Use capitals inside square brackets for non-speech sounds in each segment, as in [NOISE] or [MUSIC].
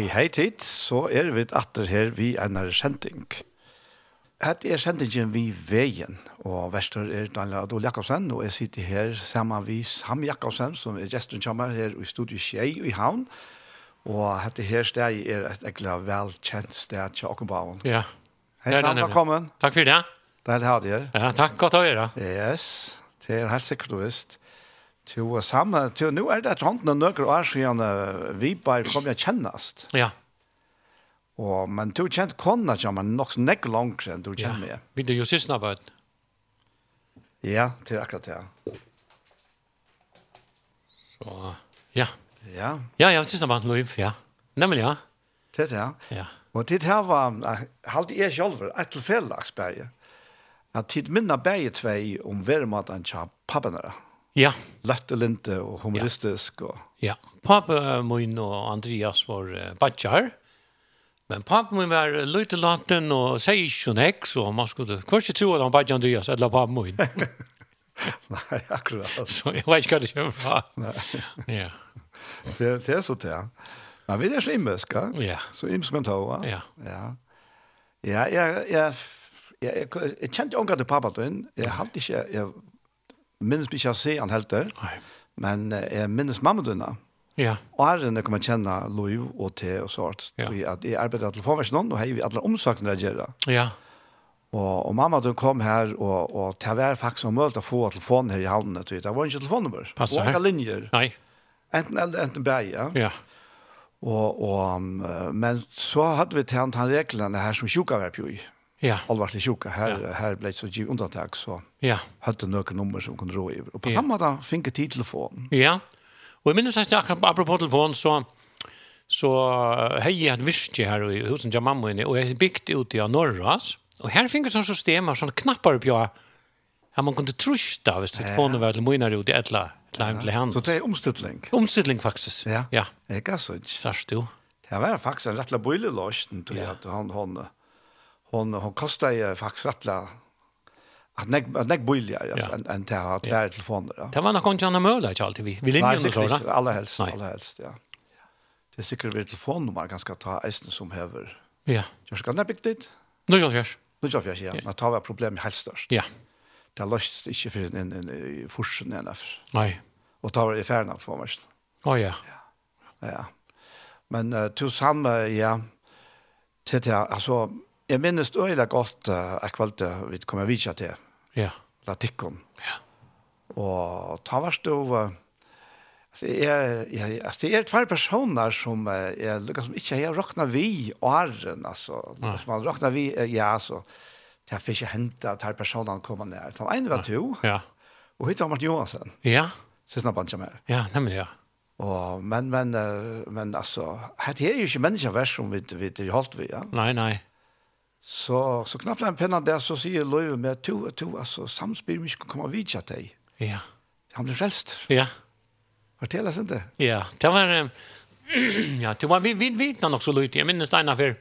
Hei, hei tid, så er vi atter her vi en er sending. Hette er sendingen vi veien, og verster er Daniel Adol Jakobsen, og jeg sitter her sammen vi Sam Jakobsen, som er gesten kommer her i studio Kjei i Havn, og hette her steg er et egentlig velkjent sted til Akkebaven. Ja. Hei, Sam, velkommen. Takk for det. Det er det her. det er. Ja, takk, godt å gjøre. Yes, det er helt sikkert du visst. Jo, samme, jo, nå er det et hånd noen nøkker år siden vi bare kom jeg kjennast. Ja. Og, men du kjent konna, ja, men nok nek langt enn du kjenner meg. Ja, vil du jo sysna på det? Ja, til akkurat det, ja. Så, ja. Ja. Ja, ja, sysna på det, Louis, ja. Nemlig, ja. Det, ja. Ja. Og det her var, halte jeg selv, et tilfellagsberg, at tid minna berget tvei om vermaten til pappenere. Ja Ja. Lätt och lite och humoristisk. Og, Ja. Pappa min og Andreas var uh, badjar. Men pappa min var lite laten och säger inte näck så man skulle kanskje tro at han badjar Andreas eller pappa min. [LAUGHS] Nei, akkurat. Så [LAUGHS] jeg vet ikke hva det kommer fra. Nej. Ja. Det, det er så til, ja. Men vi er så imska. Ja. Så imska kan ta, va? Ja. Ja. Ja, ja, ja. Jeg, jeg, jeg kjente ångat til pappa din. Jeg hadde ikke, jeg minnes ikke jeg se han helt der, men jeg minnes mamma døgnet. Ja. Og her er det kan man kjenne Louis og te og sånt. Ja. At jeg arbeider til forversjonen, og her er vi alle omsakene jeg gjør. Ja. Og, og mamma den kom her, og, og det var faktisk mulig å få telefonen her i havnen. Det var ikke telefonnummer. Passer. Og ikke linjer. Nei. Enten eller enten bæg, ja. Ja. Og, og, men så hadde vi tjent han reglene her som sjuka var på i. Ja. Allvarlig sjuka Her, ja. här blev så giv undantag så. Ja. hadde noen nummer som kunne ro över. Och på ja. samma fick jag tid telefonen. Ja. Och jag minns att jag apropos telefon så så hei jeg et visste her i husen til mamma inne og jeg bygd ut i Norras Og her finns sån system av sånne knappar på jag Ja, man kunne trusta, hvis telefonen var til Moinari og det etla Klein til hand. Så det er omstidling? Omstilling faktisk. Ja. ja. Ikke så ikke. Sørst du? Det var faktisk en rettelig bøylig løsning Ja. at han hånda hon hon kostar ju faktiskt rattla att nek att nägg billigare alltså en en tär att vara telefoner ja. Det var nog kanske någon möjlighet jag alltid vi. Vi linjer och så där. Alla helst, alla helst, ja. Det är säkert vid telefonnummer ganska ta ästen som häver. Ja. Jag ska när dit. Nu jag görs. Nu jag görs ja. Man tar väl problem helt störst. Ja. Det löst inte för en en forsen eller. Nej. Och tar det i färna på mig. Oh, ja. Ja. Ja. Men uh, till samma ja till det alltså Jeg minnes øyla godt uh, jeg kvalte vi kommer vidtja til ja. Latikon. Ja. Og ta varst du uh, altså, jeg, jeg, altså, det er tvær personer som uh, jeg lukkar som ikke har råkna vi åren altså, Nei. som man råkna vi uh, ja, altså det har ikke hentet at her personene kommer ned. Den ene var to, ja. og hittet var Martin Johansen. Ja. Så snabbt han kommer. Ja, nemlig, ja. Og, men, men, men altså, det er jo ikke menneskevers som vi, vi, vi holdt vi, ja. Nei, nei. Så, så knappt en penna der så sier Løve med to, to, altså samspyr vi skal komme vid til deg. Ja. Han blev frelst. Ja. Fortällas inte. Ja, det var, [CLEARS THROAT] ja, det var, vi, vi vi nok så lite, jag minns det ena för,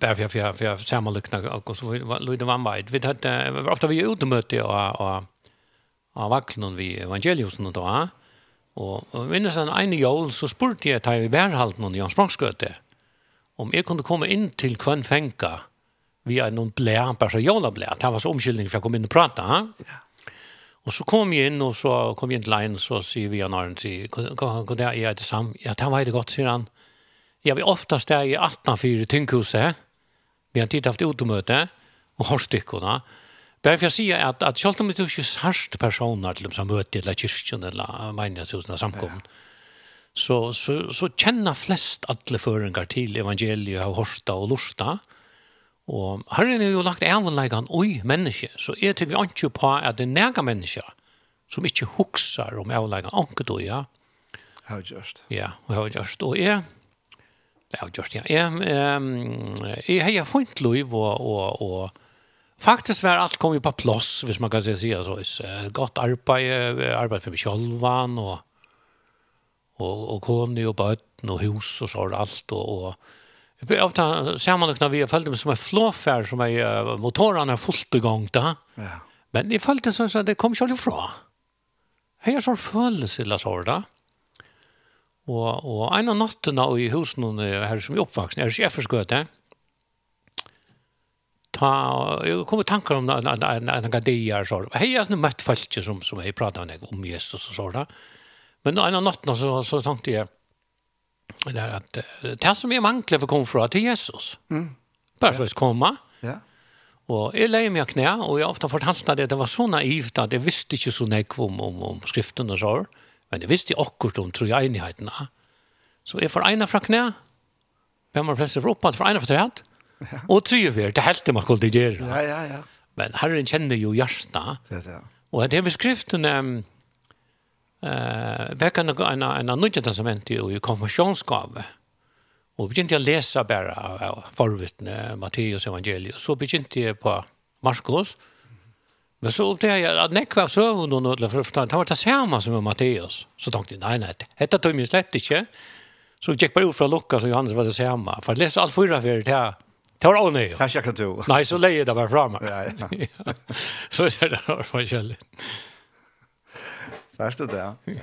bara för jag för jag sammanlyckna och så Lloyd van White vi hade ofta vi ute möte och och och vacklan vi evangeliusen och då och minns en en jul så spurte jag till i var halt någon Jans Språngsgöte om jeg kunne komme inn til kvann fenka vi er noen blæ, bare så jævla blæ, det var så omkyldning for jeg kom inn og prate, ha? Ja. Og så kom jeg inn, og så kom jeg inn til leien, så sier vi han Arne, sier, hva det er, det samme, ja, det var det godt, sier han. Ja, vi oftast det i 18-4 tynghuset, vi har tid haft utomøte, og hårstikkene, Bare for jeg sier at, at selv om det er ikke personer til dem som møter, eller kyrkjen, eller menighetshusene, samkommet, ja så, så, så känner flest alla föringar till evangeliet av Horsta och lusta. Og Herren er jo lagt evenleggene oi menneske, så jeg vi ikke på at det er nega menneske som ikke hukser om evenleggene anket og ja. How just. Ja, how just. Og jeg, ja, just, ja. Jeg, um, jeg har funnet liv og, og, og Faktisk var alt kom jo på plass, hvis man kan si det så. Godt arbeid, arbeid for meg selv, og og, og kone og bøtten og hus og så alt og, og Jag ofte ser man när vi har følt dem som er flåfær, som er uh, motorene er fullt i gang da. Ja. Men i følte så så det kom ikke fra. Jeg har så følelse eller sånn da. Og, og en av nattene i husen her som er oppvaksen, er ikke forskøte. Ta, jeg kom i tanker om en, en, en, en så. sånn. Jeg har møtt folk som, som jeg pratet om Jesus og så da. Men en av natten så, så tänkte jag är att det som är manklar för kom från till Jesus. Mm. Bara så att komma. Ja. Och jag lägger mig knä och jag har ofta fortalt att det var så naivt att jag visste inte så näck om, om, om skriften och så. Men det visste jag också om tror jag enigheten. Så jag får ena från knä. Vem har flest för uppåt för ena för träd. Ja. Och tre över, det helt det man skulle göra. Ja, ja, ja. Men Herren känner ju hjärsta. Ja, ja. Och det är med skriften... Um, Eh, det kan en en annan som ju i konfirmationsgave. Och begynte jag läsa bara förvittne Matteus evangelium. Så begynte jag på Markus. Men så upptäckte jag att nekva sövun och nödla för att han var det samma som Matteus. Så tänkte jag, nej, nej, detta tog mig slett inte. Så jag gick bara ut från Lukas och Johannes var det samma. För att läsa allt fyra för det här Det var ånöj. Tack jag kan. Nej, så lejer det bara framme. Ja, ja. så är det där var källigt är det där. Ja.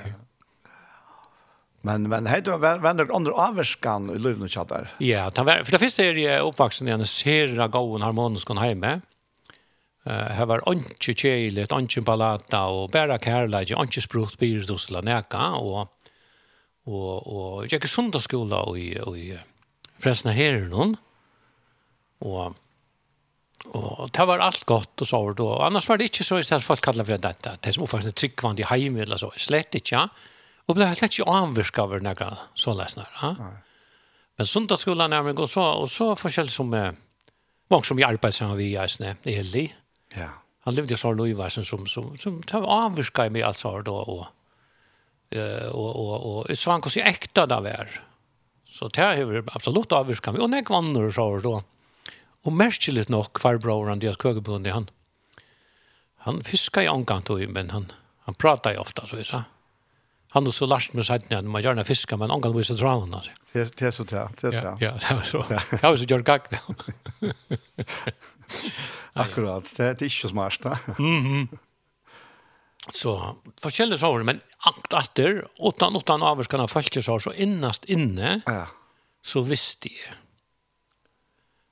Men men hej då vänder andra avskan i Lund och chattar. Ja, det för det första är det uppvuxen i en serra gåen harmonisk hon hemma. Eh här var anche chele, anche palata och bara kärlek, anche språk spiritus la näka och och och jag gick söndagsskola och i och i Fräsna här någon. Och Og det var alt godt og så var det. Og annars var det ikke så at folk kallar for dette. Det som oppfattende tryggvand i heim eller så. Slett ikke, ja. Og ble slett ikke anvirka over noe så lesner. Ja. Men sundagsskolen er meg og så, og så forskjellig som eh, mange som hjelper seg vi er sne, Eli. Ja. Han levde så lov som, som, som, som det var anvirka i meg alt så var det. Og, og, og, og, så han kan si ekta det var. Så det har absolutt avvirka meg. Og nek vann så var det. Og merkelig nok var bror han, Dias Køgebund, han, han fiskar i omgang tog, men han, han pratar ju ofta, så vi sa. Han och så Lars med sig när man gärna fiskar, men omgang var så drar han. Det är så där, det är Ja, det var så. Det har så gjort gack nu. Akkurat, det är inte smart. Mhm. Så forskjellige sår, men akt etter, åttan, åttan avers kan ha følt så innast inne, ja. så visste jeg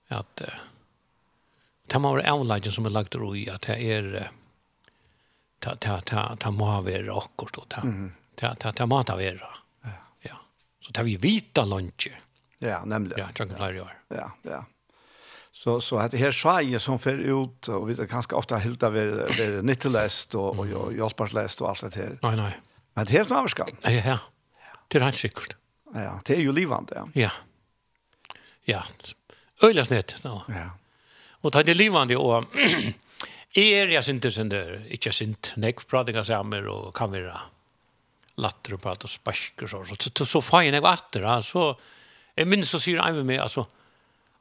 at uh, det må være avleggen som er lagt ro i at det er ta ta ta ta må være akkurat og ta ta ta ta må ta være. Ja. Så tar vi vita lunch. Ja, nemlig. Ja, chunky player. Ja, ja. Så så att det här sjaje som för ut och vi det ganska ofta helt av det nitteläst och och jag hjälparsläst och allt det här. Nej nej. Men det helt avskall. Ja ja. Det er helt sikkert. Ja, det är ju livande. Ja. Ja. Øyla snett No. Ja. Og det livande og [CLEARS THROAT] er jeg sinter sin dør, ikke sint, nek pratinga samer og kan vera latter og prat og spark og så, så, så, så fain jeg vatter, så jeg minns så sier jeg med meg, altså,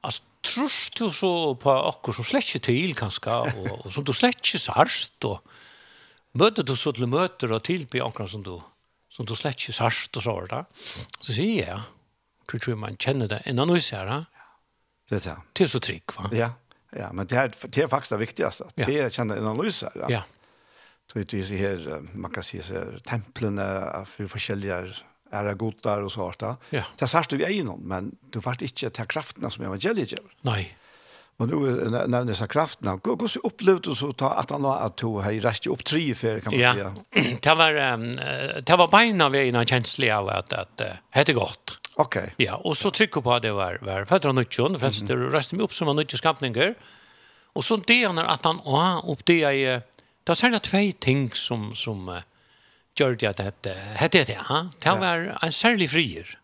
altså, trus du så på och som slett ikke til, kanskje, og, og som du slett ikke sarst, og møter du så til møter og tilby okkur som du, som du slett ikke sarst og så, da. så sier jeg, tror man känner det, enn han nå ser, Det är det. Det är så trygg, va? Ja, ja men det, är det är faktiskt det viktigaste. Ja. Det är att känna en analys här. Ja. Så det är så här, man kan se så här, templen för forskjelliga är godar och sånt. Ja. Det är särskilt vi är inom, men du vart inte ta krafterna som evangeliet ger. Nej. Men nu när det så krafterna, hur så upplevde du så ta att han att to här rätt upp tre för kan man säga. Ja. [CLEARS THROAT] Det var det var bara när vi en känsliga av att att det hette gott. Okej. Okay. Ja, och så trycker på det var var för att han inte kunde mm att mig upp som han inte skapningar. Och så det är att han ja, upp det är det är såna två ting som som gör det att det hette det, ja. Det var en särlig frier.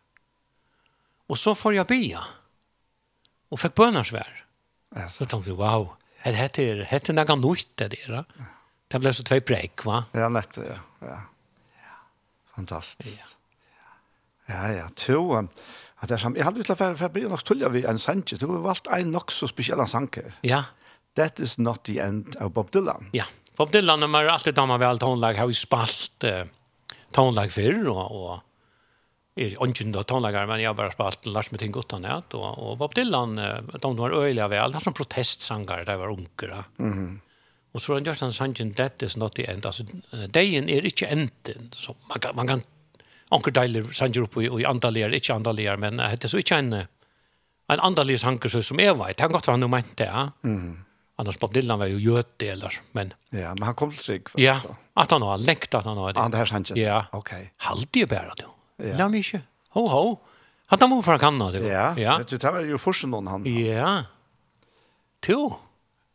Och så får jag bia. Och fick bönarsvär. Ja, så tänkte jag, wow. Det heter, det hette något nytt det där. Det blev så två break, va? Ja, lätt, ja. Ja. Fantastiskt. Ja. Ja, ja, to. At det er som, jeg hadde utlatt for, for jeg blir nok tullet vi en sange. Du har valgt en nok så spesiell sanger. Ja. That is not the end av Bob Dylan. Ja, Bob Dylan når man alltid damer vel tonlag har vi spalt uh, tonlag før, og, og er ikke da tonlager, men jeg har bare spalt Lars med ting godt ja, og, og Bob Dylan, de var øyelig vel, det er som protestsanger, det var unger, Mm -hmm. Og så har han gjort en sangen, that is not the end, altså, dagen er ikke enden, så man kan, man kan anker deiler sanger opp i, i andalier, ikke andalier, men uh, det er så ikke en, en andalier sanger som jeg vet. Han godt han jo mente det, ja. Mm. Annars Bob Dylan var jo gjøte, eller, men... Ja, men han kom til trygg. Ja, at han har lengt at han har det. Han det her sanger? Ja. Ok. Halvdige bæra det du. Ja. La meg ikke. Ho, ho. Han tar mot fra kanna, det jo. Ja, ja. du tar jo forsen noen han. Ja. To.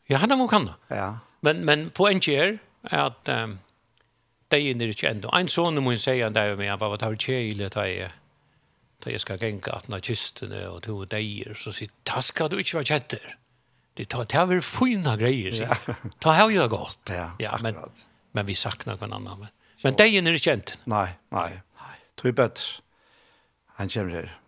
Ja, han tar mot kanna. Ja. Men, men poängen är at... Um, det är inte ändå. En son må säga där med han bara tar tjejle ta i ta jag ska gänga att när kisten och två dagar så sitt taska du inte vara chatter. Det tar det över fina grejer. Ja. Ta här ju gott. Ja, ja men men vi saknar någon annan. Men det är inte känt. Nej, nej. Nej. Tror bättre. Han kommer här.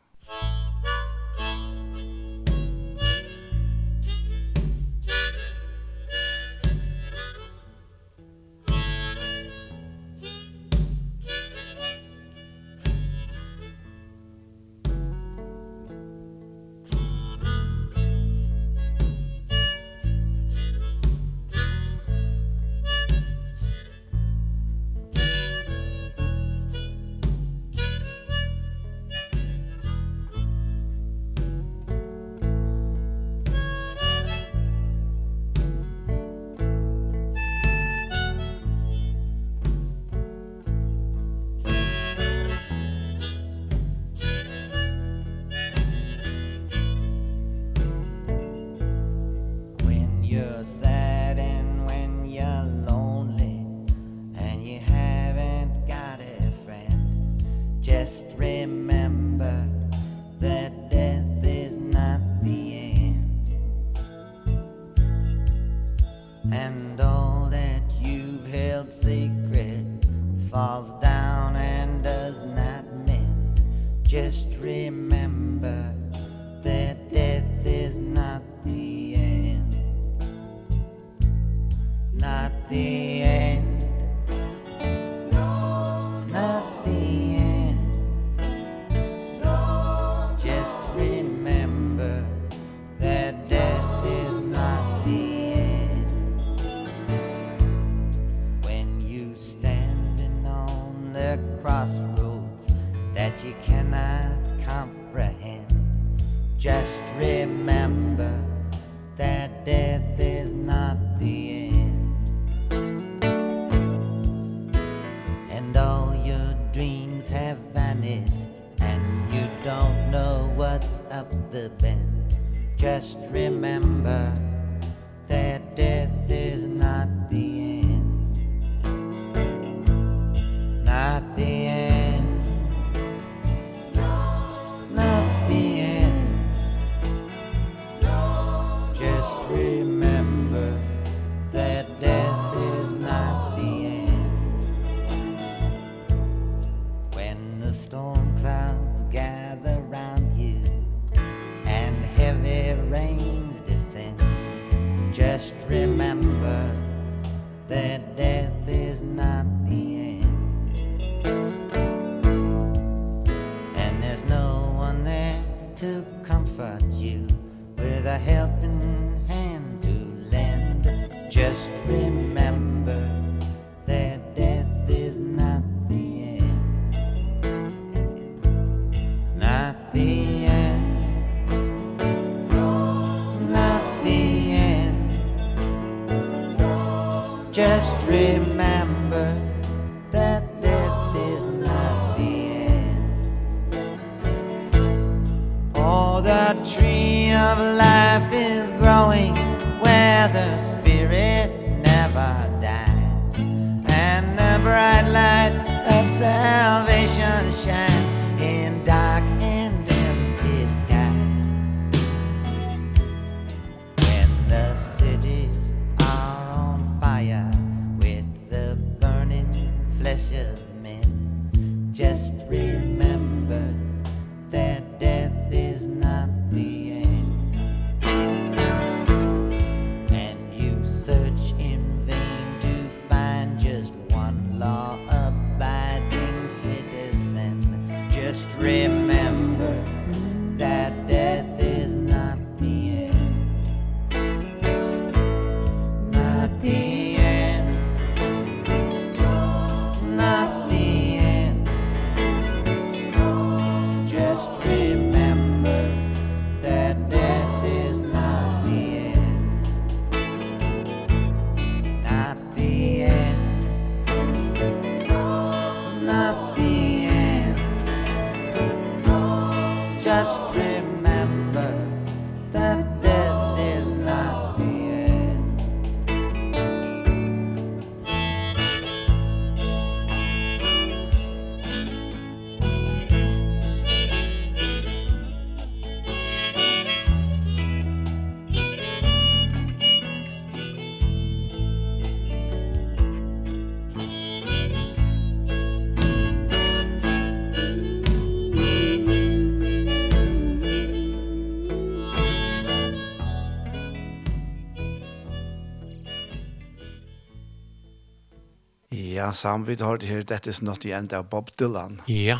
en sam vi har det her That is not the end av Bob Dylan. Ja.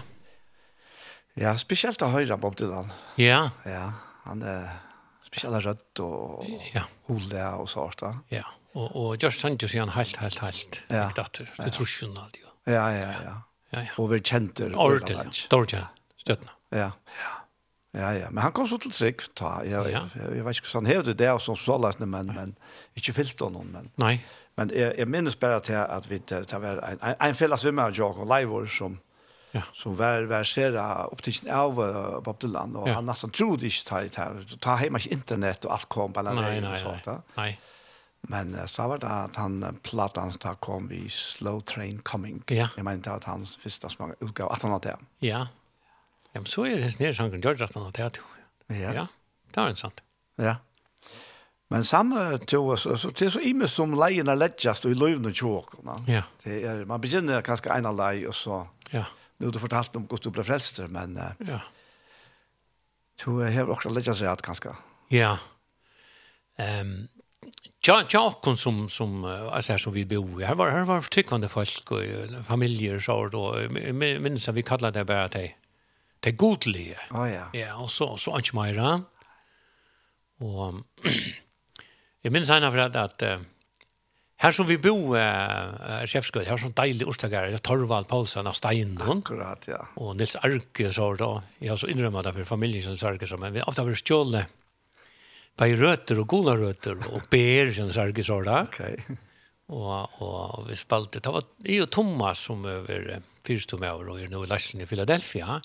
Ja, spesielt å høre Bob Dylan. Ja. Ja, han er spesielt rødt og ja. hule og sånt. Ja, og, og Josh Sanchez er han helt, helt, helt ja. diktator. Det tror ikke. Ja, ja, ja. Ja, ja. Og vi kjente Ordel, Dorje, støttene. Ja. ja. Ja, ja, men han kom så til trygg, ta. Jeg, ja. jeg, jeg, jeg vet ikke hvordan han hevde det, og som så lærte, men, men ikke fyllte noen, men... Nei. Men jeg, jeg minnes bare til at vi det var en, en, en felles svimmer av Jakob Leivor som Ja. som var var versera optikken av uh, Bob Dylan og ja. han nesten trodde ikke ta ta, ta hem ikke internet og alt kom på alla nej, og sånt där. nei. Men uh, så var det at han uh, plattan som kom i Slow Train Coming. Ja. Jag menar at han første smak utgav at han hadde det. Ja. Ja, men så er det nere sangen George at han hade. Ja. Ja. Det är sant. Ja. Men samme tog så, så det er så imme som lejerna lättjast och i löven tjåk. Ja. Det er, man begynner kanske av lei, och så. Ja. Nu har du fortalt om hvordan du ble frälster, men ja. to har också lättjast rett kanske. Ja. Ehm Ja, ja, kon som som alltså som vi bor i. Här var här var tykkvande folk och familjer så då minns vi kallar det bara til Det godliga. Ja ja. Ja, och så så antimera. Och [CLEARS THROAT] Jeg minns ena for at, at uh, her som vi bo uh, er sjefskød, her som deilig orsdager, er Torvald Paulsen av Steinen. Akkurat, ja. Og Nils Arke så da, jeg har så innrømmet det for familien som Arke så, men vi ofte vært stjålet bare røter og gula røter og ber som Arke så da. Ok. Og, og vi spalte, det var jeg og Thomas som over uh, fyrstomme over og er nå i Laslen i Philadelphia.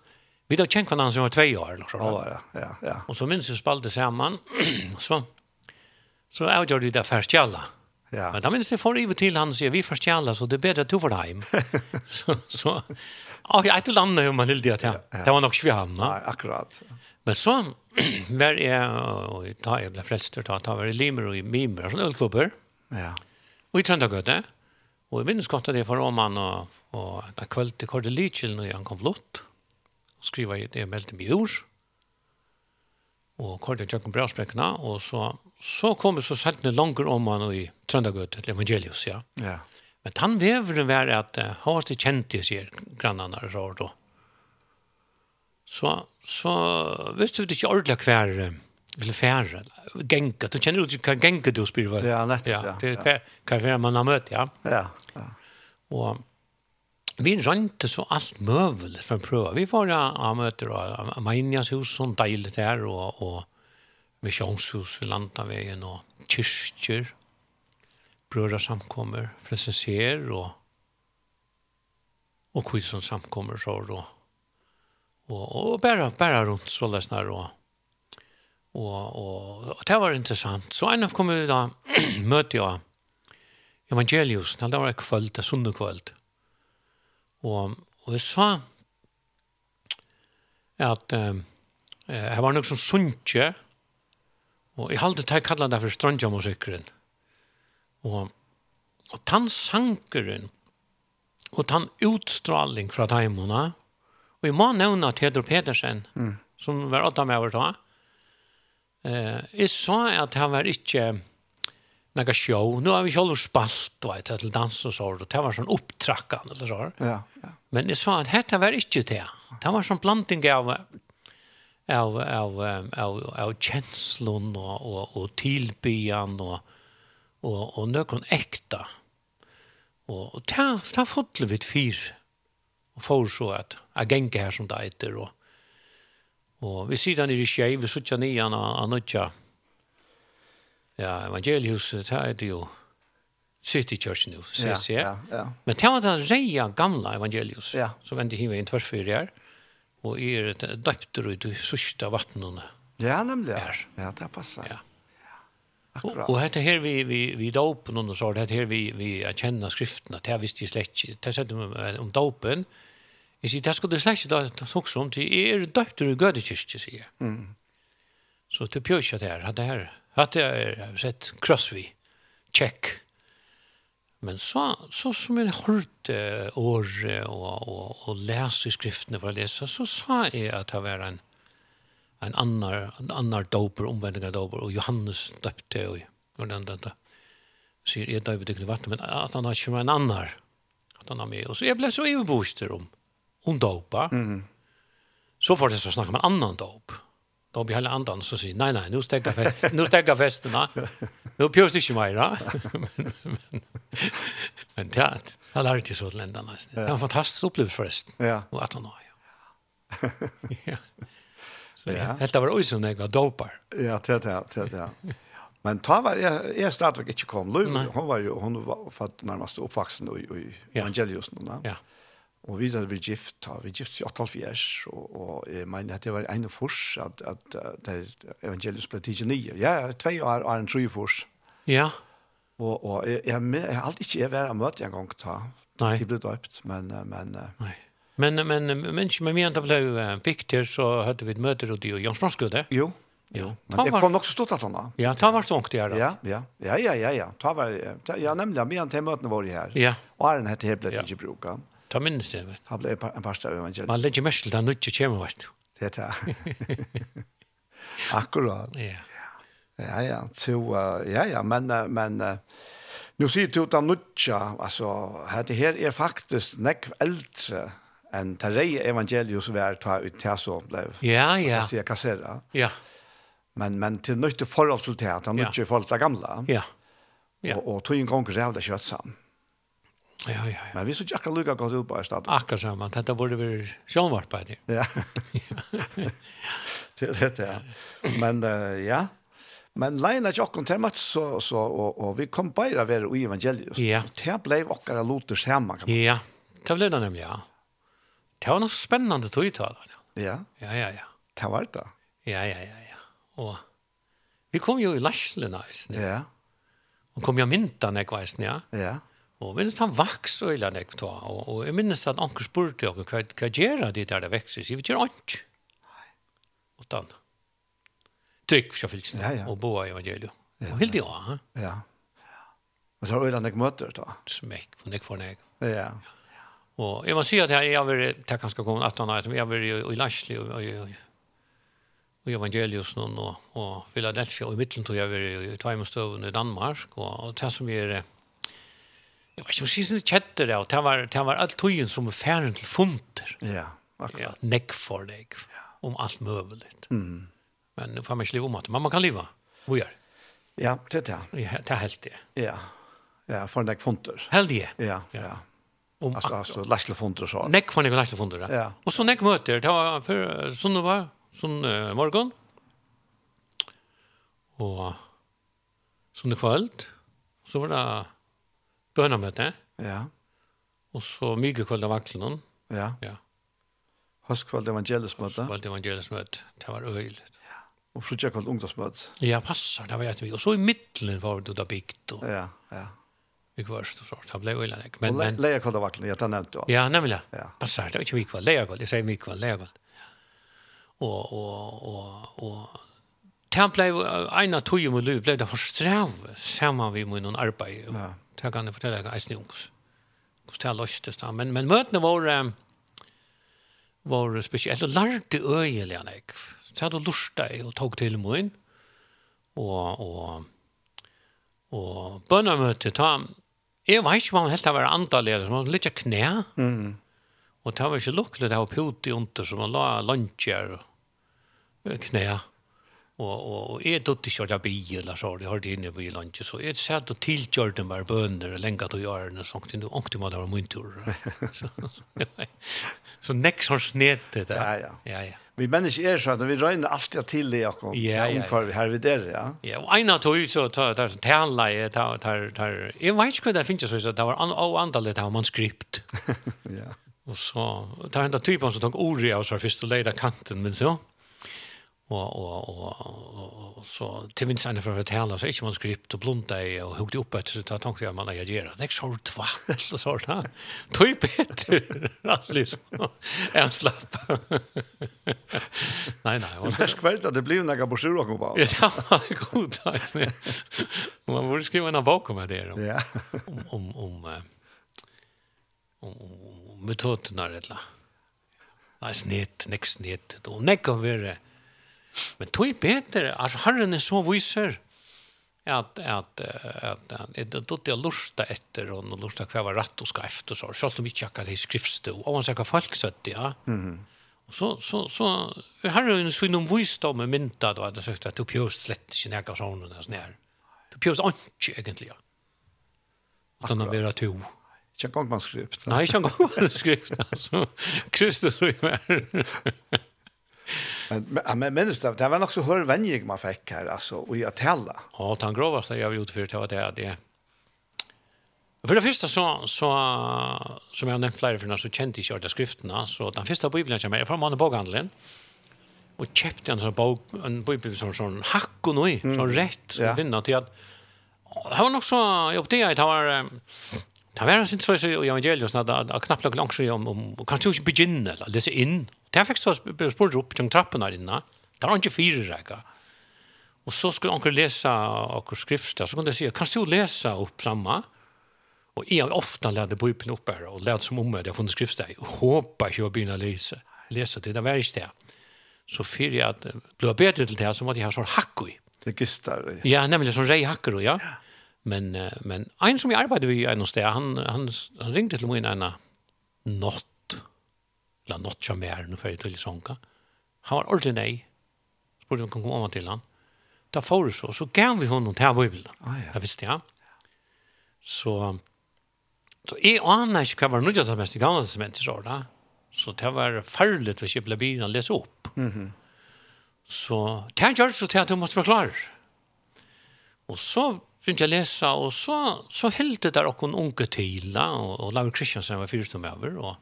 Vi da kjent hverandre som var tvei år. så oh, ja, ja, ja. Og så minns vi spalte sammen, så [CLEARS THROAT] Så jag gjorde det først jalla. Ja. Men då minns jeg får ivet till han og sier, vi först jalla så det er bedre att du får hem. [LAUGHS] så så og jag till landet om man lille det ja. Det var nog svårt. Ja, akkurat. Men så [CLEARS THROAT] var jag og da jeg ble frälst da ta var i Limer og i Mimer sånne ølklubber. Ja. Og i Trøndagøte. Og jeg minnes godt at det får om han og, og da kveld til Kordelicil når han kom flott. Skriva i det meldte meg i ord og kortet tjøkken brasbrekkene, og så, så kom så seltene langer om han i Trøndagøt, til Evangelius, ja. ja. Men han veveren var at uh, han var kjent i sier grannene rar då. Så, så visste vi ikke ordentlig hver vil fære, genka, du kjenner jo hva genka du spyr, ja, nettopp, ja, ja, ja. hva man har møtt, ja. Ja, ja. Og vi rönte så allt möjligt för att pröva. Vi var ja, möter av Amanias hus som dejligt där och, och missionshus i Landavegen, och kyrkor, bröder samkommer, fresenser och och kvitt som samkommer så då. Och, och bara, bara runt så där och då. och, och det var intressant. Så en av kommer [CLEARS THROAT] då mötte jag Evangelius, det var en det söndag kvöld. Og, og jeg sa at eh, jeg var nok som sunnkje, og jeg halte til å kalle det for strandjamusikkeren. Og, og tann sankeren, og tann utstraling fra taimona, og jeg må nevne at Petersen, Pedersen, mm. som var åtta med over da, eh, jeg sa at han var ikke några show. Nu har vi själv spalt då ett till dans och så och det var sån upptrackan eller så. Ja, ja. Men det sa att detta var inte det. Det var sån blandning av av av av av känslor och och och tillbyan och och och någon äkta. Och och ta ta fotle vid fyr. Och får så att agenke här som det heter och och vi sitter nere i tjej, vi sitter nian och anutja ja, evangelius, det er det jo City Church nu, CC. Ja, ja, ja. Men det var den reia gamla evangelius, ja. så vende hiva inn tvers her, og er et døpter ut i sørste vattnene. Ja, nemlig. Ja, ja det passer. Ja. Akkurat. Och dette här vi vi vi dopen och så det här vi vi känner skrifterna det här jeg slett släkt det sa om, om dopen är det där slett släkt då också om det är döpter i gudkyrkan säger. Mm. Så det pjörs det här det här Hatt jeg er sett krossvi, tjekk. Men så, så som jeg hørte året og, og, og leste skriftene for å lese, så sa jeg at det var en, en annar, en annar doper, omvending doper, og Johannes døpte, og, og den, den, den, sier jeg døpte ikke vatten, men at han har ikke en annar, at han har med. Og så jeg ble så overbostet om, om dopa. Mm. Så får det så snakke om en annan dop då blir hela andan så säger nej nej nu stäcka fest nu stäcker festerna nu pjörs inte mer va men men men tät har lärt ju så lända nästan det var en fantastisk upplevelse förresten ja och att hon ja ja så ja helt var oj så jag dopar ja tät tät tät ja Men ta var jag är starkt inte kom. Hon var ju hon var för närmast uppvuxen i evangeliusen. Ja. Og vi var gift, vi gift i 84, og, og jeg mener at det var en fors, at, at, at evangelius ble tidlig nye. Ja, tve år er en tru fors. Ja. Og, og jeg, jeg, jeg har alltid ikke vært møte en gang ta. Nei. Det ble døpt, men... men Nei. Men, men men, men, med mye ble pikter, så hadde vi et møte og de og Jans Norskøde. Jo. Jo. Men det kom nok så stort at han da. Ja, ta var sånn der da. Ja, ja, ja, ja, ja. Ta var, ja, nemlig, mye av de møtene våre her. Ja. Og er den hette her ble det ikke bruket. Ja. Ta minnes det. vet du. Han ble en pastor av evangeliet. Man legger mest til den nødt til kjemme, vet du. Det er det. [LAUGHS] Akkurat. Ja. Ja, ja. Så, ja, ja, men, men nu sier du at han nødt altså, dette her er faktisk nekv eldre enn Terrei evangeliet som er ta ut til så ble. Ja, ja. Det sier kassera. Ja. Men, men til nødt til forhold til det, han nødt til forhold til det gamle. Ja. Ja. Og, og tog en konkurrent av det kjøtt sammen. Ja, ja, ja. Men vi så ikke lukka lukket ut på stedet. Akkurat sammen. [LAUGHS] Dette borde vi sjånvart på det. Ja. det er det, ja. Men, uh, ja. Men leina ikke til mat, så, så, og, og vi kom bare ved i evangeliet. Ja. Og det ble akkurat loter sammen. Ja, det ble det nemlig, ja. Det var noe spennende tog i talen. Ja. Ja, ja, ja. Det var det. Ja, ja, ja, ja. Og vi kom jo i Lashlena, ja. Ja. Og kom jo mynta, jeg ja. Ja. Ja Og minst han vaks og illa nek ta, og, og jeg minnes at anker spurte jo, hva, hva gjør det der det vekser? Sier vi gjør ikke. Og den. Trygg, for fyllt, ja, ja. og boa evangeliet. Ja, og helt ja. Ja. ja. Og så har illa nek møter da. Smekk, og nek for nek. Ja. Og jeg må si at jeg, jeg vært, det kan skal komme 18 år, jeg har vært i Lashley, og, og, og og evangelius nå, og, og Philadelphia, og i midten tog jeg vært i Tveimestøvn i Danmark, og, og det som jeg er, Jeg vet ikke om siden kjetter det, og det var, det var alt tøyen som er ferdig til funter. Ja, akkurat. Ja, nekk for deg, om alt mulig. Mm. Men nu får man ikke liv om at man kan leva. Hvor gjør? Ja, det er det. Ja, det er helt det. Ja, ja for nekk funter. Helt det? Ja, ja. ja. Om altså, altså larslefunter så. Nekk for nekk funter. ja. ja. Og så nekk møter, det var for, sånn det var, sånn uh, morgen, og sånn det kvöld, så var det bønamøte. Ja. Og så mye kveld av vaklen. Ja. Ja. Høstkveld evangelismøte. Hask Høstkveld evangelisk-møte. Det var øyelig. Ja. Og frutja kveld ungdomsmøte. Ja, passer. Det var jeg Og så i midtelen var det da bygd. Og... Ja, ja. Vi først og sånt. Det ble øyelig. Men, men... Leia kveld av vaklen. ja, det nevnte du. Ja, nemlig. Ja. Passer. Det var ikke mye kveld. Leia kveld. Jeg sier mye kveld. Leia kveld. Og, og, og, og han blei, en av tog om liv blei det forstrav saman vi med noen arbeid. Ja Det kan jeg fortelle deg eisen jungs. Hvordan det er løstes da. Men, men møtene våre var spesielt, og lærte øyelig han jeg. Så jeg hadde lurt deg og tog til min. Og, og, og bønnermøte, ta, jeg vet ikke om han helt var antallet, som var litt knæ. Mm. Og det var ikke lukkelig, det var pute under, som han la lunsjer og knæ. Mm og og og er dutt ikkje av bil eller så det har det inne i landet så er det sett og tilkjørt dem bare bønder og lenga til jarne og sånt nu ångte man der min tur [LAUGHS] så så next har snet det. Ja ja. Ja ja. Vi mennesker er sånn vi regner alltid til det akkurat ja omkvar her vi der ja. Ja og ein av tog så tar tar tærla tar tar tar jeg vet ikke hva det finnes så det var an, og andalet har man skript [LAUGHS] ja. Og så tar han da typen som tok ordet av så først og leida kanten men så og og og och så til minst en for å fortelle så inte man skript og blunda i och hugga upp ett så tenkte jeg man jeg gjør det next sort va så sånn da tøy Peter ett liksom är slapp nei nei det er skvärt at det blir noen broschyrer og på ja god tack man borde skriva en bok om det då ja om om om metoderna eller Nej, snitt, nek snitt. og nek nekka være, Men tog er bedre, altså herren er så viser at at at at, at det er jag lusta efter och nu lusta kvar var rett og ska efter så selv så ikke akkurat det skrifste og han säger folk så ja. Mhm. Och [LAUGHS] så så så har ju en sån om visdom med mynta då att sökte att uppjöst slett sina personer där snär. Du pjöst inte egentligen. Utan att vara to. Ikke kan inte man skrift. Nej, jag kan inte skrift. Kristus är Men men minns det, det var nog så hör vänjer man fick här alltså och att tälla. Ja, han grova så jag gjorde för det var det det. För det första så så som jag nämnt flera för så kände jag inte skrifterna så den första bibeln som jag från mannen bokhandeln och köpte en sån bok en bibel som sån hack och nu så rätt så vinna till att det var nog så jag upptäckte att det var Det var sin så i evangeliet sånn att knappt nok langt om, om, kanskje ikke eller det lese inn, Det fikk så spurt opp til trappen her inne. Det var ikke fire rekker. Og så skulle anker lese akkur skrift, så kunne jeg si, kan du lese opp flamma? Og jeg har ofte lært det bøypen opp her, og lært som om at jeg har funnet skrift der. Jeg håper ikke å begynne å lese, lese til det var ikke det. Så fyrir jeg at det ble bedre til det, så måtte jeg ha sånn hakk i. Det gistar, ja. Ja, nemlig sånn rei hakker, ja. ja. Men, men en som jeg arbeider i en sted, han, han, han ringte til min ena natt, la notcha mer nu för det till sånka. Han var ordentligt nej. Spurte om han kom komma till han. Da får så, så gav vi honom til Bibelen. Ah, ja. Jeg visste, ja. Så, så jeg aner ikke hva var nødvendig som mest i gamle testamentet, så da. Så det var farlig hvis jeg ble begynne å lese opp. Mm -hmm. Så det gjør så til at du måtte forklare. Og så begynte jeg å lese, og så, så heldte der noen unge til, og, og Laura Kristiansen var fyrstum over, og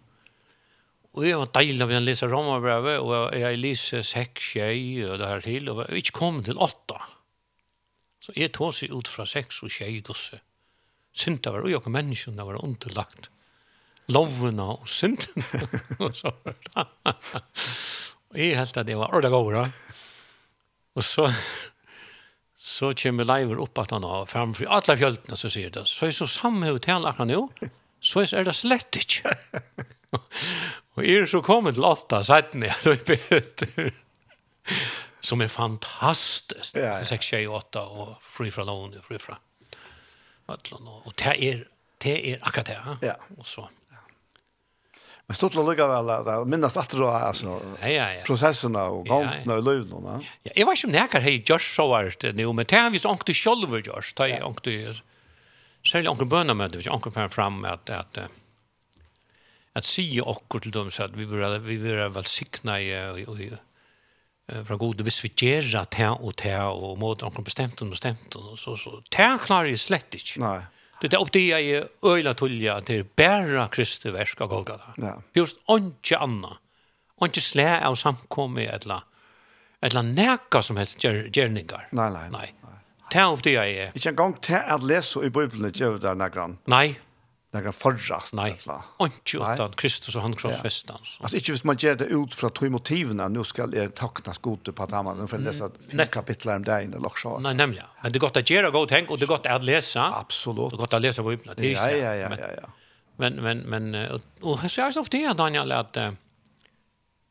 Og jeg var deilig när å lese Romabrevet, og jeg lese seks tjej og det här till och jag ikke kom til åtta. Så jeg tog seg ut fra seks og tjej gosse. Synta var och jag menneskene, människorna var underlagt. Lovene og synten. [LAUGHS] og så var det. Og jeg helt at det var ordet gåra. Og så så kommer leiver opp at han har framför alle fjøltene så sier det. Så är så samme hotell akkurat nå, Så er det slett ikke og er så kommet til åtta setten jeg da då Peter som er fantastisk. Ja, ja. 6 tjej åtta og fri fra lån fri fra. Atlan Og det er, det er akkurat det. Ja. Ja. Og så. Men stort å lukka vel at minnast at du har altså, ja, ja, ja. prosessene og Ja, ja. løyvn og Ja, ja, jeg vet ikke om det nekker hei gjør så vært det nå, men det har vi så ankte sjolver gjørs, det er ångte, særlig ångte bønner med det, hvis ankte fram at, at, at att se också till dem så att vi bör vi bör väl sikna i eh från god vis vi ger att här och här och mot och bestämt och bestämt och så så tär klarar ju slett inte. Nej. Det är upp det är öjla tulja att det är bära Kristi verk av Golgata. Ja. Just inte anna. Inte slä av samkomme eller eller näka som helst gärningar. Nej, nej. Nej. Tär upp det är. en kan inte att läsa i Bibeln det gör det några. Nej några förras nej inte utan Kristus och han korsfästan ja. alltså inte hvis man ger det ut från tre motiven nu ska jag tackna skot på att han har för läsa fyra kapitel om det inne lock så nej nämligen men det gott att göra gott tänk och det gott att läsa absolut det gott att läsa på öppna ja ja ja ja ja. Men men men och här ser jag ofta det Daniel att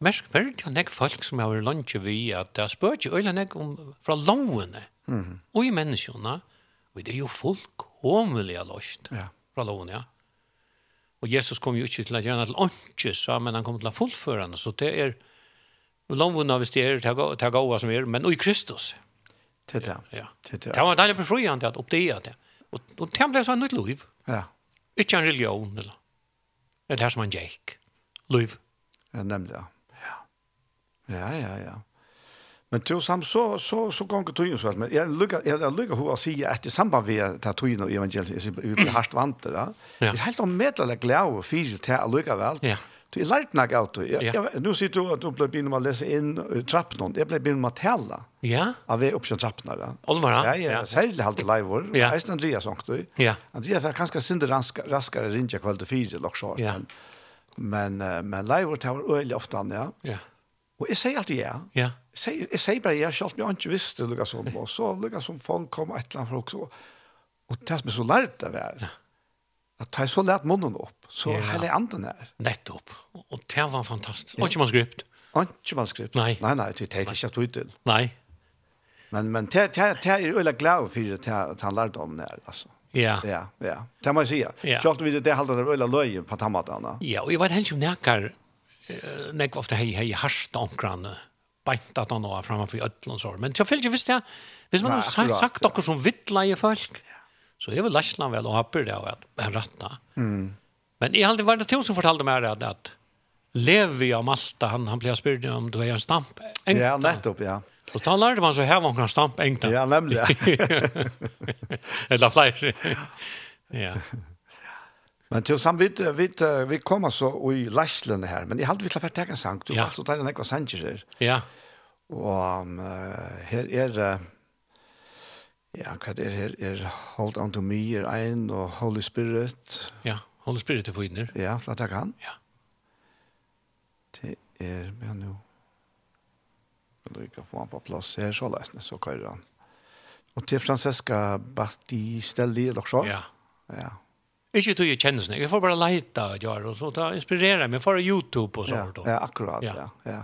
Mest verdt jeg nek folk som har lunch vi at det spør ikke øyla nek om fra lovene mm og i menneskene og det er jo folk homelige lust. Ja fra loven, ja. Og Jesus kom jo ikke til å gjøre til åndkjøs, men han kom til å fullføre han. Så det er loven av hvis det er til gåa som er, men i Kristus. Det er det. Ja. Det Det var deilig befriende at oppdea det. Og, og det ble sånn nytt liv. Ja. Ikke en religion, eller. Det er det her som han gikk. Liv. Ja, nemlig, ja. Ja, ja, ja. ja. Men till sam så så så gånger tog ju så att men jag lukar jag lukar hur att säga att i samband med att tog ju och evangeliet är vi blir hardt vant där. Det är helt om medlare glädje och fyra till att lukar väl. Ja. Du är lärt nog ut. Nu sitter du att du blir bin att läsa in trappan. Jag blir bin att tälla. Ja. Av vi uppsjön trappan där. Oliver. Ja, ja, särskilt halt live var. Ja. Är Andreas sagt du. Ja. Andreas är ganska synd raskare raskare rinja kväll till fyra lock så. Ja. Men men live var det var öle ofta ja. Ja Og jeg sier alltid ja. Ja. Jeg, sier, jeg sier bare ja, selv om jeg ikke visste lukket som, og så lukket som folk kom et eller annet folk, og, og det som er så lært av er, at jeg så lært munnen opp, så ja. hele anden her. Nettopp. Og det var fantastisk. Ja. Og ikke man skript. Og ikke man skript. Nei. Nei, nei, det er ikke at du til. Nei. Men, men det, det, det er veldig glad for det at han lærte om det her, altså. Ja. Ja, ja. Det må jeg si. Ja. Selv om vi det halter det veldig løye på tammatene. Ja, og jeg vet ikke om det er nek ofte hei hei harsta omkran beint at han var framme for ödlun sår. Men jag fyllt ju visst jag, hvis man har sagt, sagt okkur som vittla i folk, så er vel Lashlan vel och happy det at han ratta. Mm. Men jeg alltid var det till som fortalde meg at, at Levi av Malta, han, han ble spyrd om du er en stamp. Engta. Ja, nettopp, ja. Og da lærte man så her var en stamp engta. Ja, nämligen. Eller flere. ja. [LAUGHS] [LAUGHS] Men til sam vid vid vi kommer så i Lashland här, men jag hade vi ska ta en sang Du Ja. Så där några sanger. Ja. Och um, här är Ja, hva er her? Er Hold on to me, er ein, og Holy Spirit. Ja, Holy Spirit er for inner. Ja, la ta han. Ja. Det er, men jo, du kan få han på plass her, så løsne, så kører han. Og til Francesca Battistelli, eller så? Ja. Ja, Ikke tog jeg kjennelsen, jeg får bare leita gjøre, og så ta, inspirere meg, for YouTube og sånt. Ja, ja akkurat, ja. ja. ja.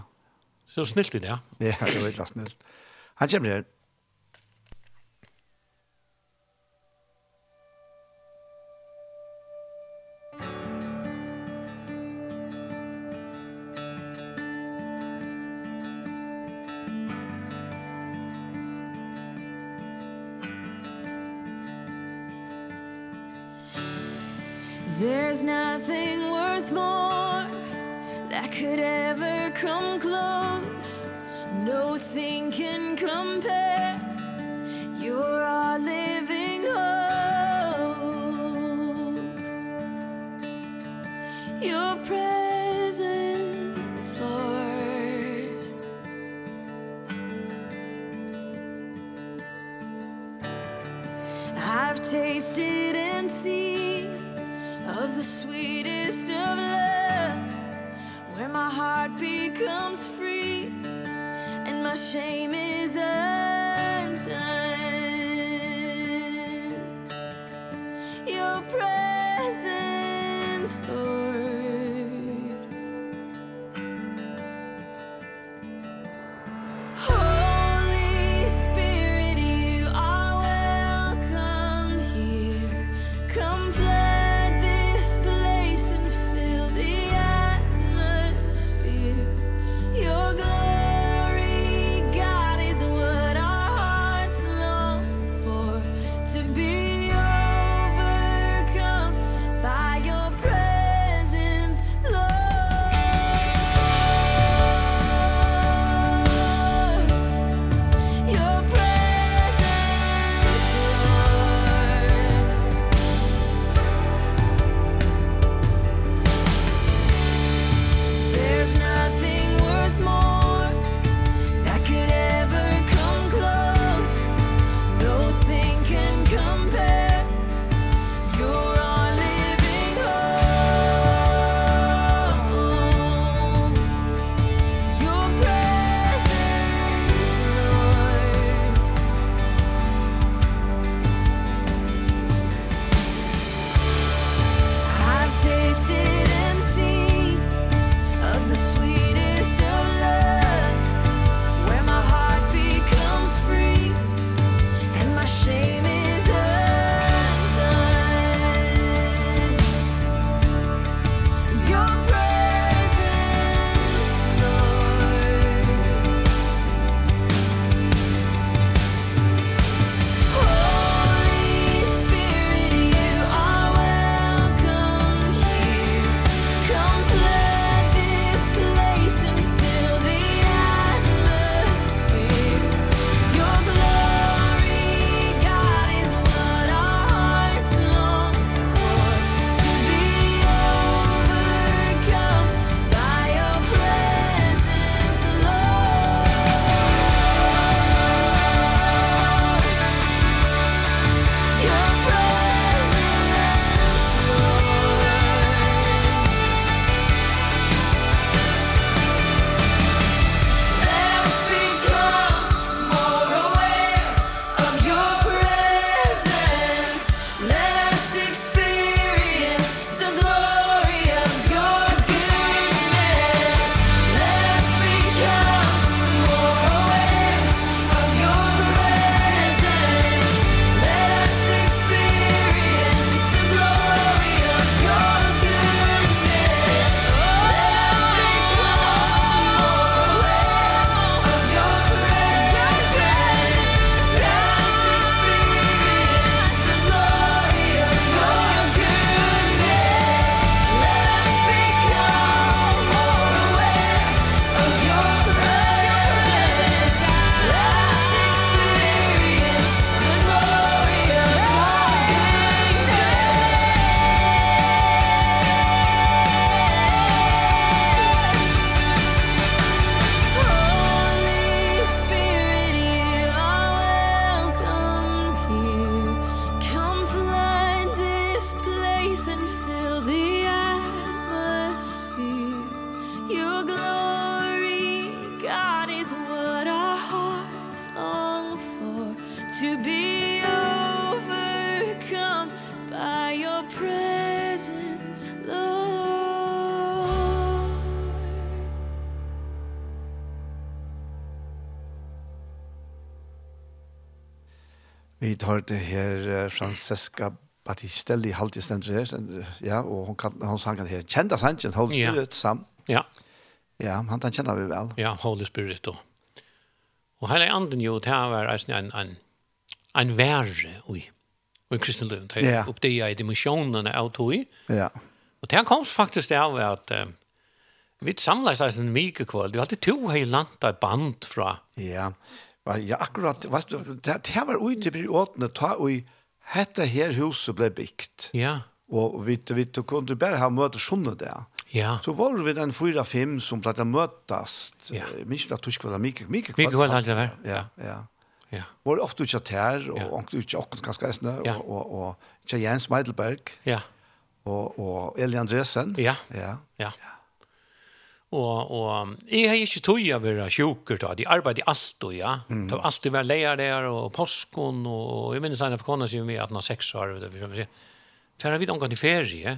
Så snilt i det, ja. Ja, det var veldig snilt. Han kommer her, There's nothing worth more That could ever come close. No thing can compare You're our living hope. Your presence, Lord. I've tasted and seen of the sweetest of loves where my heart becomes free and my shame is up hørte her Francesca Battistelli halvtid her, ja, og hun, kan, hun sang her, kjente sangen, Holy Spirit, ja. sam. Ja. Ja, han den kjenner vi vel. Ja, Holy Spirit, og. Og hele anden jo, det var en, en, en, en verre, ui, ui, kristenløven, det er opp det i dimensjonene av tog, ja. Og det kom faktisk det av at um, vi samles en mye kveld, vi hadde to heilandet band fra, ja, ja, Ja, akkurat, vet du, det, det var ute i åtene, ta og hette her huset ble bygd. Ja. Og vi, vi kunne bare ha møte sånne der. Ja. Så var vi den fyra fem som ble å møtes. Ja. Minst at tysk var det mye kvart. Mye kvart, det var. Ja, ja. Ja. Var ofte ikke her, og ja. ofte ikke åkken ganske eisende, ja. og, og, og Jens Meidelberg. Ja. Og, og Eli Andresen. Ja, ja. ja. ja. Og, og jeg har ikke tog å være sjukker da, de arbeidde alltid, ja. Mm. Det var alltid vært leier der, og påsken, og jeg minnes henne for kona sier vi at han har seks år, vet du, for jeg har vidt omgang til ferie,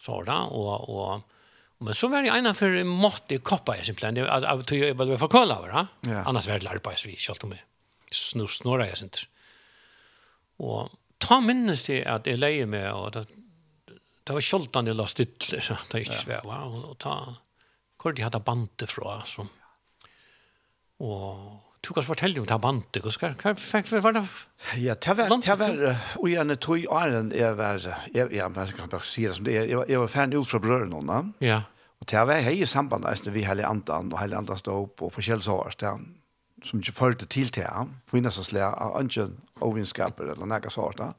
så da, og, og, men så var jeg av for måtte koppa jeg simpelthen, det at jeg tog jeg var for køla over, ja. annars var det arbeids vi kjalt om meg, snur snorra jeg sint. Og ta minnes til at jeg leier meg, og det, det var kjoltan jeg la stille, [LAUGHS] det er ikke svært, og ta, hvor de hadde bandet fra. Så. Og du kan fortelle om det bandet, hva, hva, hva var det? Ja, det var, det var, og jeg er tog i åren, jeg var, jeg, jeg, kan bare si det som det er, jeg var, jeg var ferdig ut fra brødene, no? ja. og det var hei i samband med vi hele andan, og hele andan stod opp, og forskjellig så var det som ikke førte til til ham, for innan så slet av ikke ovinskaper, eller noe det.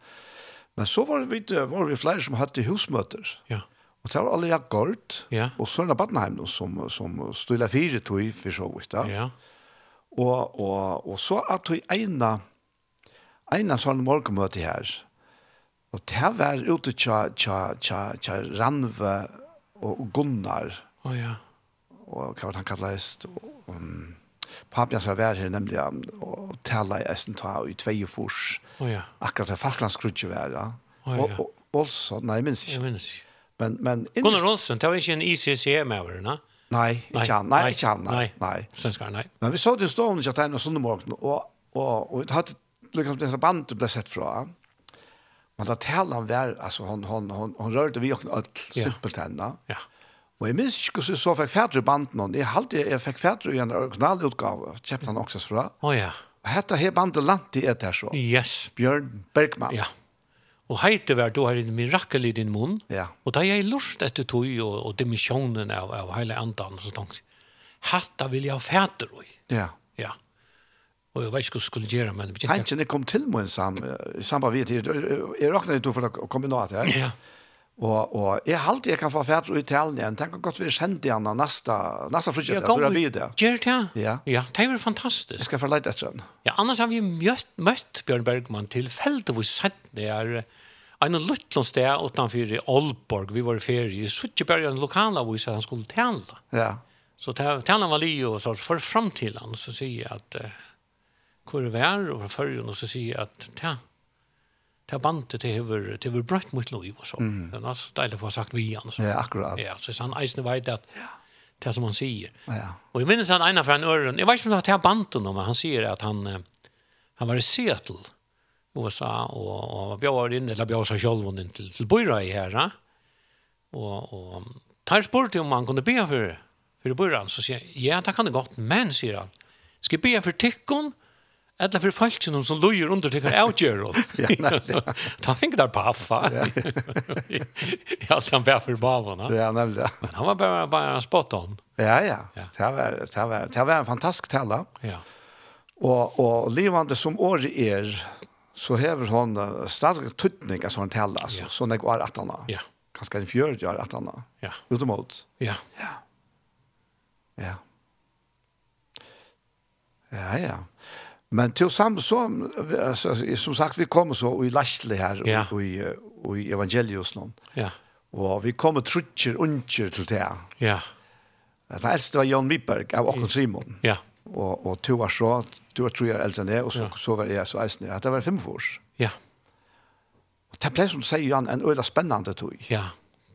Men så var vi, var vi flere som hadde husmøter. Ja. Og det var alle jeg gørt, ja. og så er det Badenheim nå, som, som stod fire tog for så vidt. Ja. Og, og, og så at vi ene, ene sånn morgenmøte her, og det var ute tja, tja, tja, tja Ranve og Gunnar. Å oh, ja. Og hva var det han kallet? Um, Papian var vær her nemlig, og tala i Esten ta i tvei og fors. Oh, ja. Akkurat det Falklandskrutje var, ja. Å Oh, ja. Og, og, også, nei, jeg minns ikke. Jeg minns ikke Men, men Gunnar Olsen, det var ikke en ICC-møver, na? Nei, ikke han, nei, ikke han, nei. nei. Svenskar, nei. Men vi så det stående ikke at han og Sundemorgen, og, og, og hadde liksom det bandet ble sett fra. Men da talte han vær, altså hon, hon, hon, hon rørte vi åkne alt simpelt henne. Ja. Og jeg minns ikke hvordan jeg så fikk fædre i banden og Jeg halte jeg fikk fædre i en original utgave, kjøpte han også fra. Å oh, ja. Og hette her bandet Lanti i et her så. Yes. Bjørn Bergman. Ja. Og heite var du har en mirakel i din mun. Ja. Og da jeg lust etter tog og, og dimensjonen av, av hele andan, så tenkte jeg, hatta vil jeg ha fæter i. Ja. Ja. Og jeg vet ikke hva skulle gjøre, men... Hentjen kom til meg sam, sammen med det. Jeg råkner ikke for å komme nå til her. Ja. Og, og jeg halte jeg kan få fært ut til igjen. Tenk godt vi kjente igjen av neste, neste frutje. Jeg kommer, gjør det. Ja. ja, det er fantastisk. Jeg skal få leite etter den. Ja, annars har vi møtt, møtt Bjørn Bergman til feltet hvor sent det er en luttlån sted utenfor i Aalborg. Vi var i ferie. Så ikke bare en lokala hvor han skulle tale. Ja. Så tale var li og så for framtiden så sier jeg at uh, hvor er vi er og for og så sier jeg at tale det bandet til hver, til hver brøtt mot lov og så. Mm. Det er deilig å få sagt vi han. Ja, akkurat. Ja, så han eisen vet at det er som han sier. Ja. Og jeg minnes han ene fra en øren, jeg vet ikke om det er bandet nå, men han sier at han, han var i Seattle, USA, og, og bjør inn, eller bjør seg selv inn til, til Bøyra i her, og, og tar spurte om han kunne be for, for Bøyra, så sier han, ja, det kan det godt, men, sier han, skal jeg be for tikkene, Eller for falken som lojer under till kan outgöra. Ta fink der paffa. affa. Ja, [LAUGHS] han var for bavene. Ja, nemlig. Men han var bara bara spot on. Ja, ja. Det var det var det var en fantastisk tale. Ja. Og, og levande som året er, så hever hon stark tutning alltså en tälla Ja. Sånn jeg går at han. Ja. Kanske en fjør gjør at han. Ja. Utomot. Ja. Ja. Ja. Ja, ja. Men till samme så, altså, som sagt vi kommer så i Lastle här ja. och i och i evangelius någon. Ja. Och vi kommer trutcher uncher til det. Ja. Det eldste var Jan Wiberg av Ockon Simon. Ja. Och och två år så, två tre år eldre enn det och så ja. så var jeg så eisende. att det var fem år. Ja. Och det ble som säger Jan en øyla spännande tog. Ja.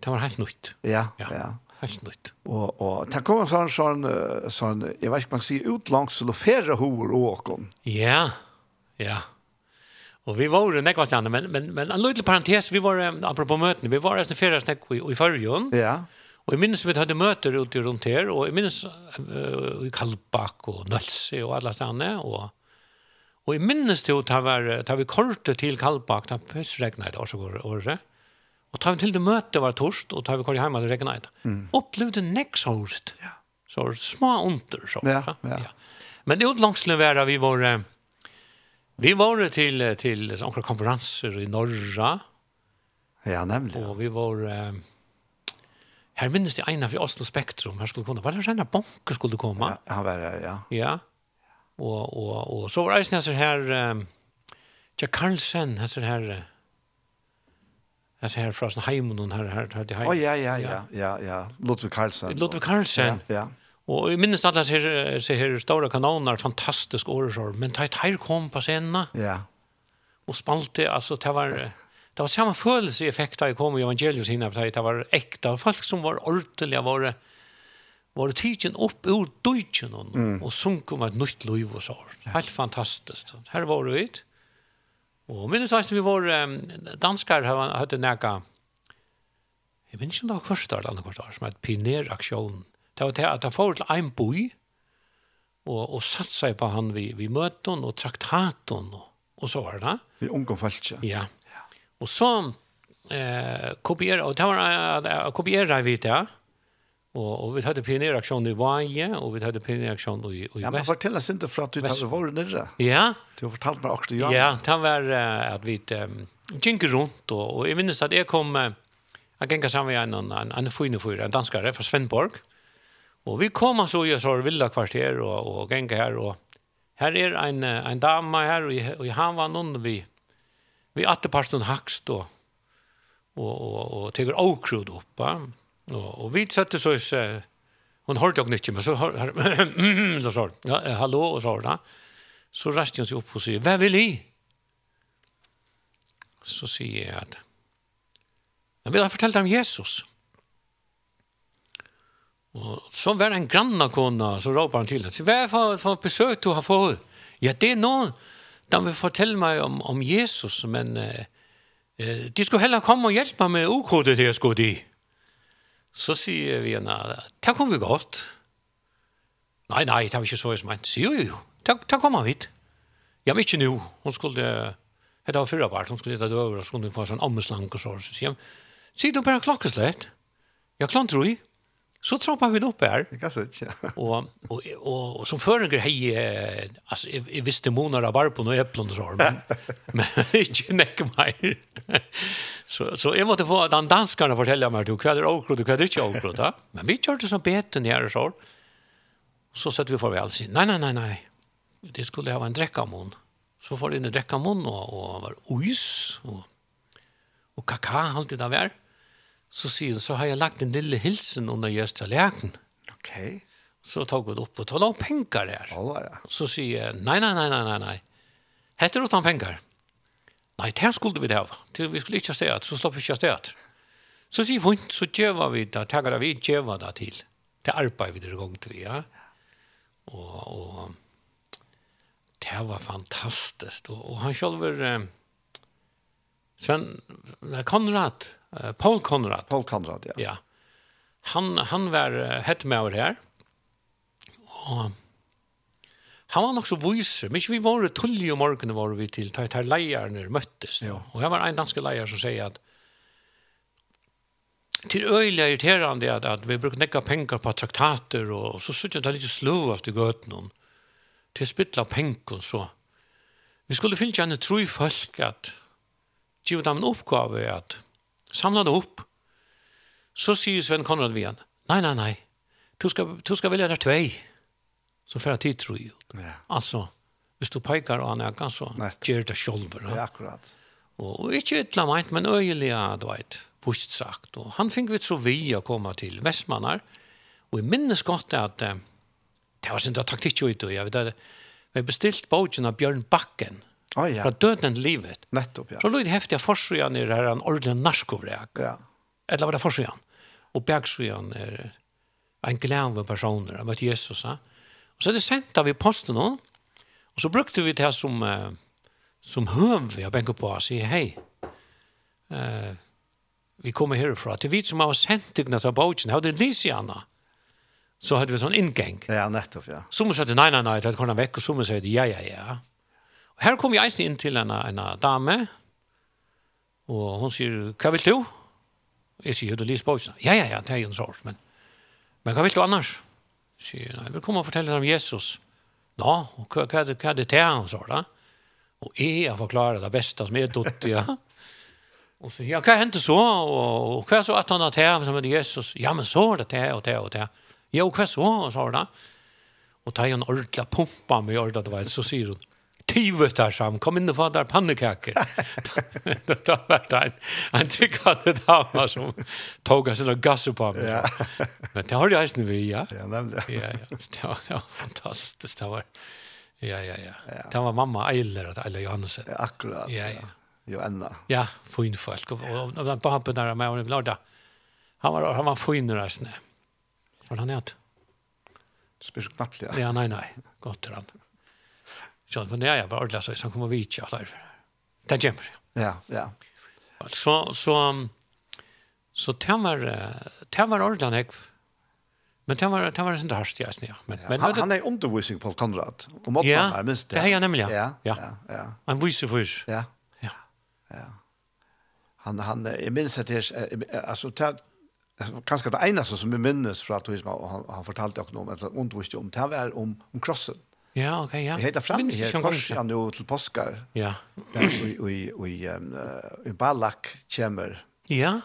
Det var helt nytt. Ja, ja. ja helt nytt. Och och tack kommer sån sån sånn, jag vet inte man ser ut långs och färre hor åkon. Ja. Ja. Och vi var ju nekva stjerne, men men men en liten parentes vi var apropå möten vi var nästan färre snakk i, i förrjun. Ja. Och jeg minnes vi hade möter ute rundt her, och jeg minnes uh, i Kallback och Nølse och alla stjerne, och och jeg minnes til att det var det vi kortet till Kallback där det, och så går året. Og tar vi til det møte var torst, og tar vi kvar hjemme til regnet regna. Mm. Opplevde nek. Ja. Så små under så. Ja, ja. ja. Men det er utlangslig være vi var... Vi var til, til noen konferanser i Norra. Ja, nemlig. Og vi var... Her minnes det ene fra Oslo Spektrum. Her skulle komme. Var det en banker skulle komme? Ja, han var her, ja. Ja. Og, og, og så var det en her... Um, Jack Carlsen, her... her... Alltså här från Heimen och här här här till Heimen. Oh ja ja ja ja ja Ludvig Karlsson. Ludvig Karlsson. Ja. ja. Och i minst alla ser ser här stora kanoner fantastisk orror men tajt här kom på scenen. Ja. Och spalte alltså det var det var samma känsla effekt där kom i evangeliet hinna för det var äkta folk som var ordentliga var var tidsen upp ur dojtjen mm. och sunk om ett nytt liv och så. Helt fantastiskt. Här var det vitt. Og minnes hans vi var um, danskar høyde nekka jeg minnes ikke om det var kvart eller andre kvart som er et pioneraksjon det var til at han får til ein boi og, og satt seg på han vi, vi møten og traktaten og, og så var det vi unge falskje ja. ja. Og så eh, kopier og det var uh, kopier vi det Och och vi hade pionjäraktion i Vaje och vi hade pionjäraktion i i Ja, men fortell oss inte för att du tar vår nere. Ja. Du har fortalt mig också ja. Ja, det var uh, att vi um, gick runt och, och jag minns att jag kom uh, jag gick samman med en en en fin för en danskare från Svendborg. Och vi kom så i så vilda kvarter och och gick här och här är en en dam här och, och han var någon vi vi atteparten hackst då och och och tar okrod upp. Va? Och vi satte så så hon hörde jag inte men så så så ja hallå och så där. Så raste hon sig upp och säger vad vill ni? Så säger jag att jag vill ha fortalt om Jesus. Och så var en granna kona så ropar han till at Vad för för besök du har fått? Ja, det är någon de vil fortelle meg om, om Jesus, men eh, de skulle heller komme og hjelpe meg med okodet det jeg skulle de. Så sier vi henne, det kom vi godt. Nei, nei, det var ikke så jeg som mente. Jo, jo, jo, det kom han hit. Ja, men ikke nå. Hun skulle, det var fyrre part, hun skulle hitta døver, over, og skulle få en sånn ammeslang og så. Så sier hun, sier du bare klokkeslett? Ja, klant tror jeg så trampar vi upp här. Det kan så inte. och och och, och som förrgår hej alltså i visste månader var på några äpplen så men [LAUGHS] men inte näck mer. så så jag måste få den danskarna fortälja mig då kväll och kväll och inte och då. Men vi körde som beten här så. Så satt vi farväl sin. Nej nej nej nej. Det skulle ha en dräckamon. Så får det in en dräckamon och och var ojs och och kaka allt det där. Så sier han, så har jeg lagt en lille hilsen under gjørs tallerken. Ok. Så tar vi det opp og tar noen penger der. Ja, ja. Så sier jeg, nei, nei, nei, nei, nei, nei. Hette du utan penger? Nei, det skulle vi det av. Vi skulle ikke ha stedet, så slår vi ikke ha stedet. Så sier hun, så gjør vi det, tager vi, gjør det til. Det arbeider vi det gang til, ja. Og, og det var fantastisk. Og, og han selv var, eh, Sven, Konrad, Paul Conrad. Paul Conrad, ja. Ja. Han, han var uh, hett med over her. Og han var nok så vyser. Men vi var tullig om morgenen var vi til ta her leierne møttes. Ja. Og her var en danske leier som sier at til øyelig irriterende at, at vi brukte nekka penger på traktater og, og så jeg det litt sløvast i om. til spittla penger så. Vi skulle finne en tro folk at givet dem en oppgave at samla det opp. Så sier Sven Konrad vi han, nei, nei, nei, du skal, du skal velge der tvei. Så får jeg tid, tror i. Ja. Altså, hvis du peikar og han er ganske, gjør det selv. Ja, akkurat. Og ikke et eller men øyelig, du vet, bort sagt. Og han fikk vi så vi å komme til Vestmannar, og jeg minnes godt at det var sin taktikk ut, og jeg vet at vi bestilt bogen av Bjørn Bakken, Oh, ja. Fra døden til livet. Nettopp, ja. Så lå det heftige forsøgene i det her en ordentlig narkovrek. Ja. Eller var det forsøgene? Og bergsøgene er en glæve personer. av møtte Jesus, ja. Og så er det sendt av i posten nå. Og så brukte vi det som, uh, som høv jeg benker på og sier, hei, uh, vi kommer herfra. Til vi som har sendt deg av bautjen, hadde Lisiana. Så hadde vi sånn inngang. Ja, nettopp, ja. Som sa, nei, nei, nei, det hadde kommet vekk, og som sa, ja, ja, ja. Her kom jeg eisen inn til en, en dame, og hun sier, hva vil du? Jeg sier, du lyser på oss. Ja, ja, ja, det er jo en sår, men, men hva vil du annars? Jeg sier, jeg vil komme og fortelle deg om Jesus. Nå, hva, hva, hva er det til han, sa da? Og jeg har forklaret det beste som er dødt, ja. [LAUGHS] og så sier han, hva hendte så? Og, og hva så at han har til som heter Jesus? Ja, men så er det til og til og til. Ja, og hva så, sa da? Og tar en ordentlig pumpa med ordentlig, så sier hun, tivet der sam kom inn og få der pannekaker. [LAUGHS] [LAUGHS] det har varit en en tyckande dame som tog av sina gasser på meg. Ja. [LAUGHS] Men det har jeg eisen vi ja. Ja, nemlig. Ja, ja. Det var, det var fantastisk. det var. Ja, ja, ja. Det var mamma Eiler och Eiler Johansen. Ja, akkurat. Ja, ja. Jo Anna. Ja, fin folk Og, og, och på hampen där med och lördag. Han var han var fin reisende. Var snä. Vad han heter? Spesiellt knappt ja. Ja, nei, nei. Godt, Gott ramp. Så när jeg bare ordentlig, så han kommer vidt, ja, der. Det jämmer. Ja, ja. ja. Så så så det var, det var ordentlig, jeg. Men det var det var en sånn där ja, ja. Men men han, han er undervisning på Konrad. og måtte ja, han minst. Det är jeg nemlig, Ja. Ja. Ja. ja. Han viser for Ja. Ja. Ja. Han han at minst att alltså kanske det ena som jag minns för att han, han fortalte också om att undervisning om det var om om krossen. Ja, ok, ja. Jeg Heter Frem, fram här kanske nu til påskar. Ja. Der vi i, i Balak kommer. Ja.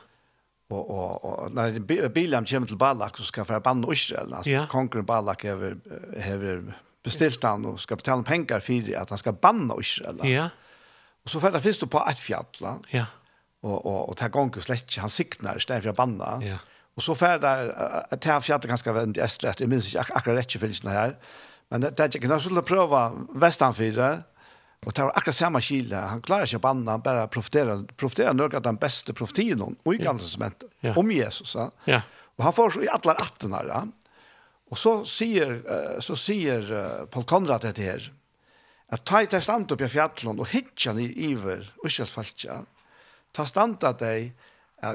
Og, og, och när Bilam kommer til Balak så ska för Banne Israel Altså, ja. konkurren Balak hever, hever bestilt han og skal betale penger for at han skal banne Israel. Ja. Og så färdar finns først på et fjall. Ja. Og, og, og ta gång slett ikke, han sikner i stedet for å banne. Ja. Og så färdar att til fjallet ganske vänd i öster. Jag minns ak akkurat rätt för här. Men det är inte, jag skulle pröva og och ta akkurat samma kile. Han klarar sig å banne, han bara profiterer, profiterer noe av den bästa profetien och i gamla testamentet ja. om Jesus. Ja. ja. Och han får så i alla attorna. Ja. Och så säger, så säger Paul Konrad det her, at ta i det stand opp i fjallet og hitja i iver uskjelsfaltja, ta standa deg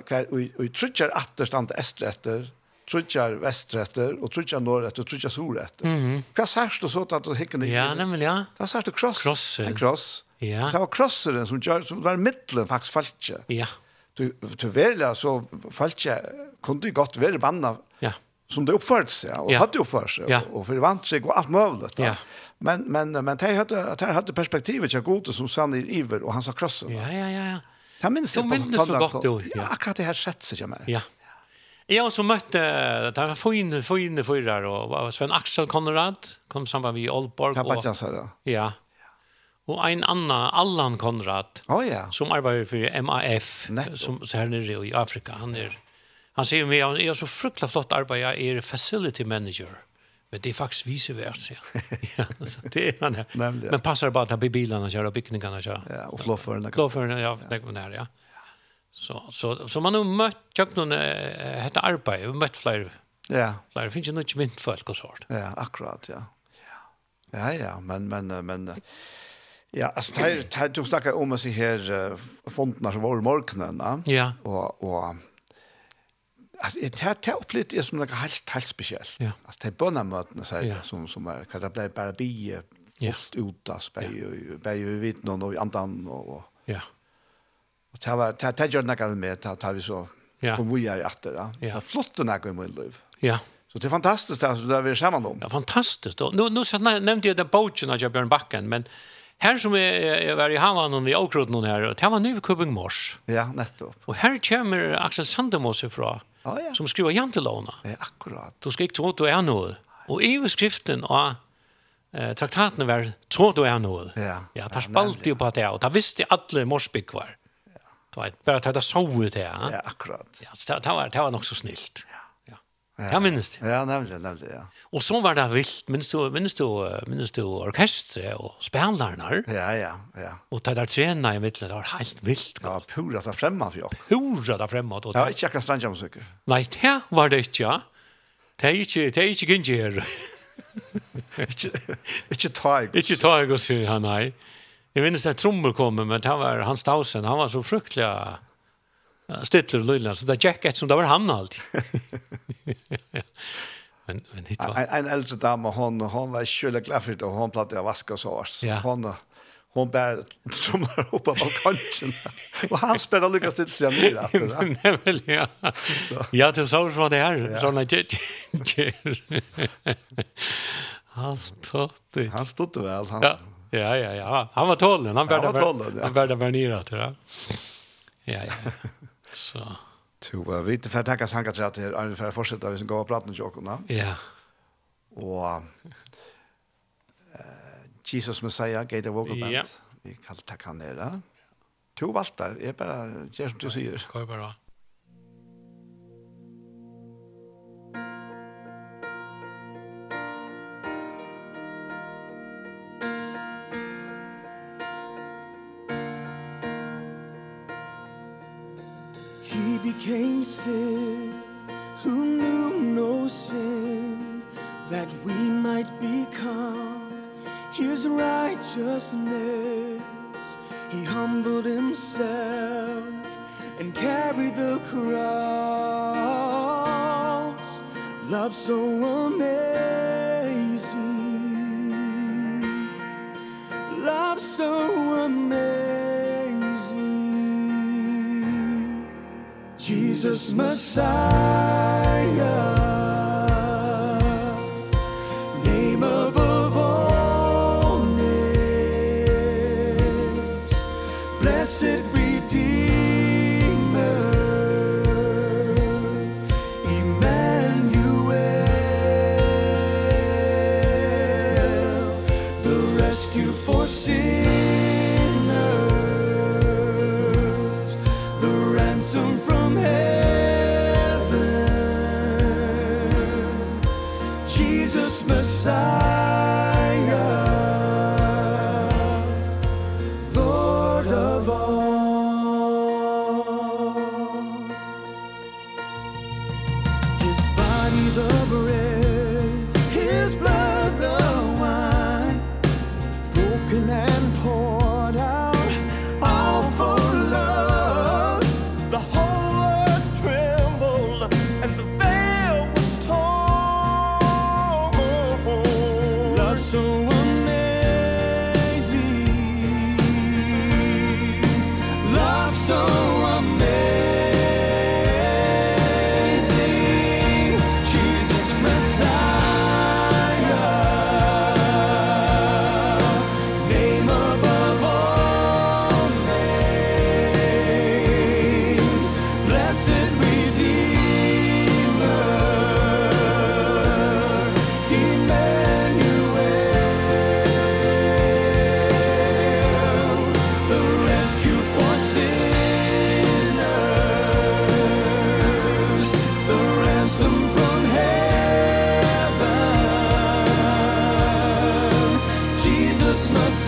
hver, og, og trutjar atter stand ester etter, trutjar västrätter og trutjar norrätter og trutjar sorrätter. Mm. För jag särskilt och at att det ned? Ja, nämligen ja. Det var du kross. Krossen. En kross. Ja. Det var krosseren som, gjør, som var middelen faktisk falske. Ja. Du, du väljer så falske kunde ju gott vara banna ja. som det uppförde sig och ja. hade uppfört sig ja. och, och förvant sig och allt möjligt. Ja. Men, men, men det hade, det hade perspektivet jag gode som sann i iver och han sa krossen. Ja, ja, ja. ja. Det minns jag på. Minns så gott. Ja, akkurat det här sättet jag med. Ja. Jeg også møtte, det var fine, fine fyrer, og Sven Axel Konrad, kom sammen med Aalborg. Ja, bare jazzer, ja. Ja. Og en annan, Allan Konrad, oh, ja. som arbeider for MAF, Netto. som så her nere i Afrika. Han, er, han sier meg, jeg har så fruktelig flott arbeid, jeg er facility manager. Men det är faktiskt vice versa. [LAUGHS] ja, det är han här. Nämligen. Men passar bara att han blir bilarna kör och byggningarna kör. Ja, och flåförarna. Flåförarna, ja, det går nära, ja. ja. Så så så man har mött jag någon heter arbete, vi mött fler. Ja. Fler finns ju nog inte mint folk och sånt. Ja, akkurat, ja. Ja. Ja, ja, men men men Ja, alltså det här du snackar om att se här fonderna som var morgonen, va? Ja. Och och alltså det här det upplevt är som något helt helt speciellt. Ja. Alltså det bönamötena så här som som är kan det bli bara bi Ja. Utas, bär ju, bär ju vid någon och andan och... Ja. Og det var det det gjorde några med att ta vi så ja. kom vi är efter då. Ja. Det flott några i min liv. Ja. Så det är fantastiskt alltså där vi är samman om. Ja, fantastiskt. Nu nu så nämnde jag den bogen av jag Björn Backen men Här som är var i Havan och i Åkrot någon här. Det var nu Kubing Mors. Ja, nettopp. Och här kommer Axel Sandemos ifrån. Ja, ja. Som skriver Jantelåna. Ja, akkurat. Du ska inte tro att du är något. Och i skriften av eh, traktaten var tro du är något. Ja, ja, där spalt ju på det. Och där visste alla morsbygg Ja. Du vet, bara ta det så ut det, Ja, Ja, akkurat. Ja, så det var det var nog så snällt. Ja. Ja. Ja, minns det. Ja, nämligen, nämligen, ja. Och så var det vilt, minns du, minns du, minns du orkestre och spelarna? Ja, ja, ja. Och ta där träna i mitten, det var helt vilt. Ja, pura så främma för jag. Pura där främma då. Ja, jag kan stranja musiker. Nej, det var det inte, ja. Det är inte, det är inte gynjer. Ikke ta jeg. Ikke ta jeg, sier han, nei. Jag minns att trummor kom, men det var Hans Tausen, han var så fruktliga stittler och lullar, så det jacket som det var han allt. [LAUGHS] men, men hit var... En, en äldre dama, hon, hon var kjölig glaffigt och hon plattade vaska och så. så ja. Hon, hon bär trummor upp på balkongen. och han spelar lyckas till sig ner efter Nej, väl, ja. Så. Ja, det såg så det här. Ja. Sådana [LAUGHS] han stod det. Han stod det väl. Han, ja. Ja, ja, ja. Han var tålen. Han bär ja, Han bär där värnira tror jag. Ja, ja. Så. Tu vi inte för tacka sanka till att är för fortsätta vi ska gå och prata med Jakob Ja. Och eh Jesus Messiah Gator Walk Band. Ja. Vi kan tacka ner där. Tu valtar, är bara, det som du säger. Går bara. became sin who knew no sin that we might become his righteousness. He humbled himself and carried the cross. Love so amazing. Love so amazing. Jesus Messiah.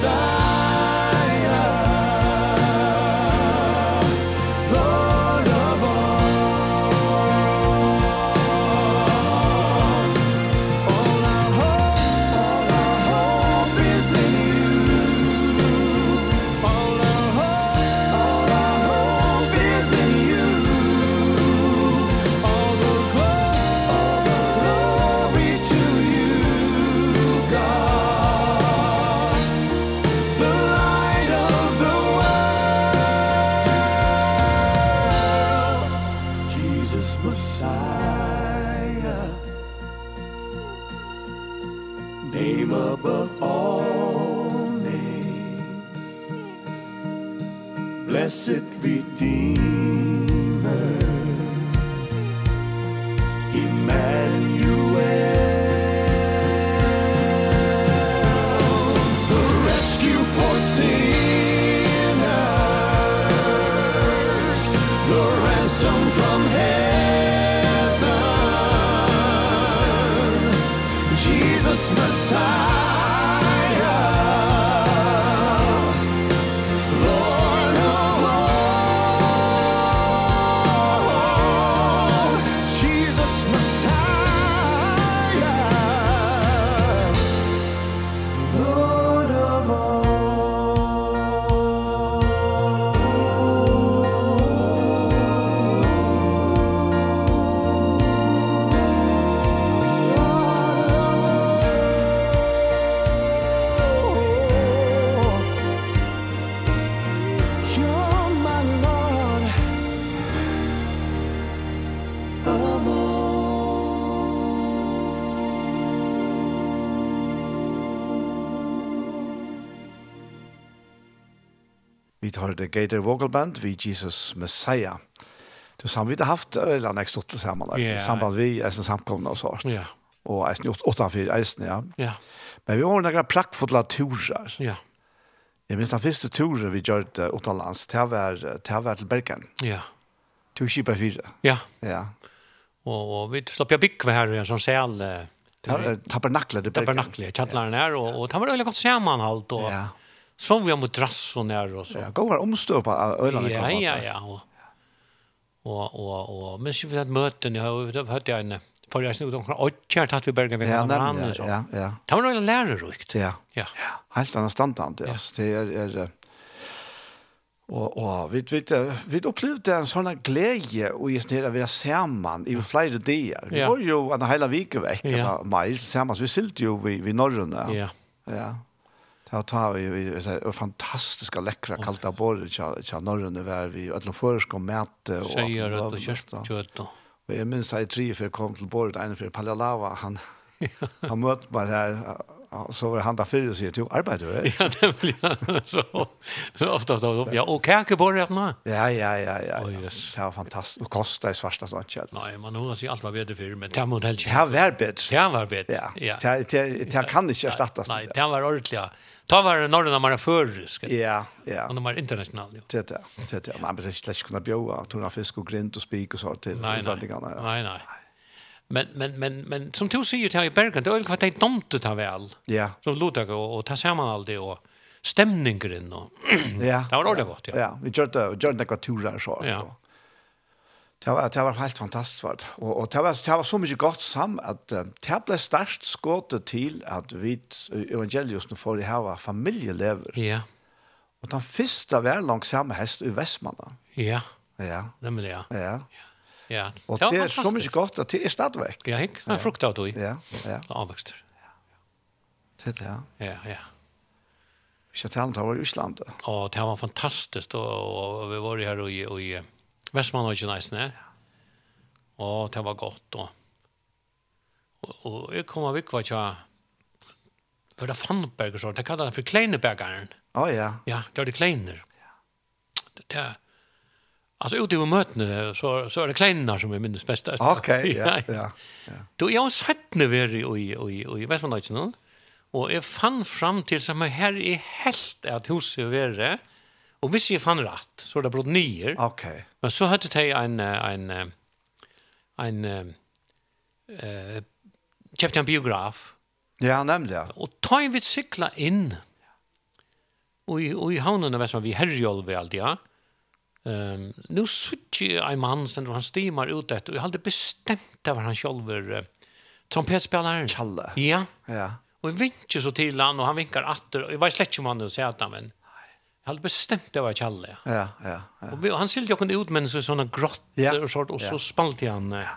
side var det Gator Vocal Band vi Jesus Messiah. Du har vi inte haft eller nästa stort tillsammans yeah. samband vi är som samkomna och så. Ja. Och är snart åtta för isen ja. Ja. Men vi har några praktfulla turer. Ja. Jag minns den första turen vi gjorde åtta lands till var till var till Bergen. Ja. Två skipar fyra. Ja. Ja. Och, och vi slapp jag i en som säl. Eh, Tabernaklet. Tabernakle kattlaren här. Och, och det var väldigt gott sammanhållt. Och, ja som vi har mot rassoner og så. Ja, går omstå på öland. Ja, ja, ja. Og, og, og, og. men så vid ett möte nu har jag en For jeg snod omkring åttkär tatt vi bergen ved ja, hverandre. ja, ja, ja. Det var någon lærerukt. Ja. ja. Helt annan standard. Ja. Det er... är Og, og vi vi vi opplevde en sånn glede och just när vi är sammen i flere dager. Vi ja. var jo en hela vecka vekk, ja. mer sammen. vi sylte jo vi vi norrna. Ja. Ja ta ta vi vi är fantastiska läckra kalta borre tja tja norren där vi alla förskå mäte och säger att det körs kött då. Och jag minns att tre för kom till bordet en för Palalava han han mött mig där så var han där för sig till arbete. va. Ja, det blir så så ofta så ja och kärkeborg att man. Ja ja ja ja. Oh, yes. Det var fantastiskt och kostar i svarta stånd Nej, man undrar sig allt vad vi det för men det mot helt. Ja, var bättre. Ja, var bättre. Ja. Det det kan inte ersättas. Nej, det var ordentligt. Ta var det norrna man är förrisk. Ja, ja. Och de var internationella. Det det. Det det. Man behöver inte kunna bjuda tuna fisk och grind och spik och så till nej, nej. Ja. nej, nej. Men men men men som du säger till i Bergen, det är kvar det dumt att ta väl. Ja. Som låter och, och ta samman allt det och stämningen och. ja. [CLEARS THROAT] Det var ordentligt gott, ja. Ja, vi gjorde det, vi gjorde några turer så. Ja. Det var, det var helt fantastisk for det. Og, og det, var, det var så mye godt sammen at uh, det ble størst skåte til at vi evangeliusen får i hava familielever. Ja. Og den første var langsamme hest i Vestmannen. Ja. Ja. Nemlig, ja. Ja. ja. Ja. Og det, det er så mye godt at det er stadigvæk. Ja, ikke? Det er frukt av det. Ja, ja. Det er avvekster. Ja. Det er det, ja. Ja, ja. Vi ska tale om det var i Island. Å, det var fantastisk. Og, og vi var her og i, og i Vestmann var ikke nice, ne? Og det var godt, og, og, og jeg kom av ikke var ikke for det Fannberg og så, det kallet han for Kleinebergeren. Å oh, ja. Ja, det var det Kleiner. Ja. Det, det, Alltså ute i mötena så så är det kleinar som är minst bästa. Okej, ja, ja. Du jag har sett när vi i i i i Västmanland nu. Och jag fann fram till som här er helt att huset vara Og hvis jeg fann rett, så er det blod nyer. Ok. Men så hadde jeg en, en, en, en uh, kjøpte en biograf. Ja, nemlig, ja. Og ta en vidt sykla inn, og, og i havnene, vet man, vi herjolv i alt, ja. Um, nu suttje en mann, og han stimar ut etter, og jeg hadde bestemt det var han sjolver uh, trompetspilleren. Kjalle. Ja. Ja. Og jeg vinker så til han, og han vinkar atter, og jeg var slett ikke mann å og at han, men Jag hade bestämt det var Kalle. Ja, ja. ja. Och han skiljde jag ut men så såna grottor ja. och sånt och så ja. spalt han. Ja.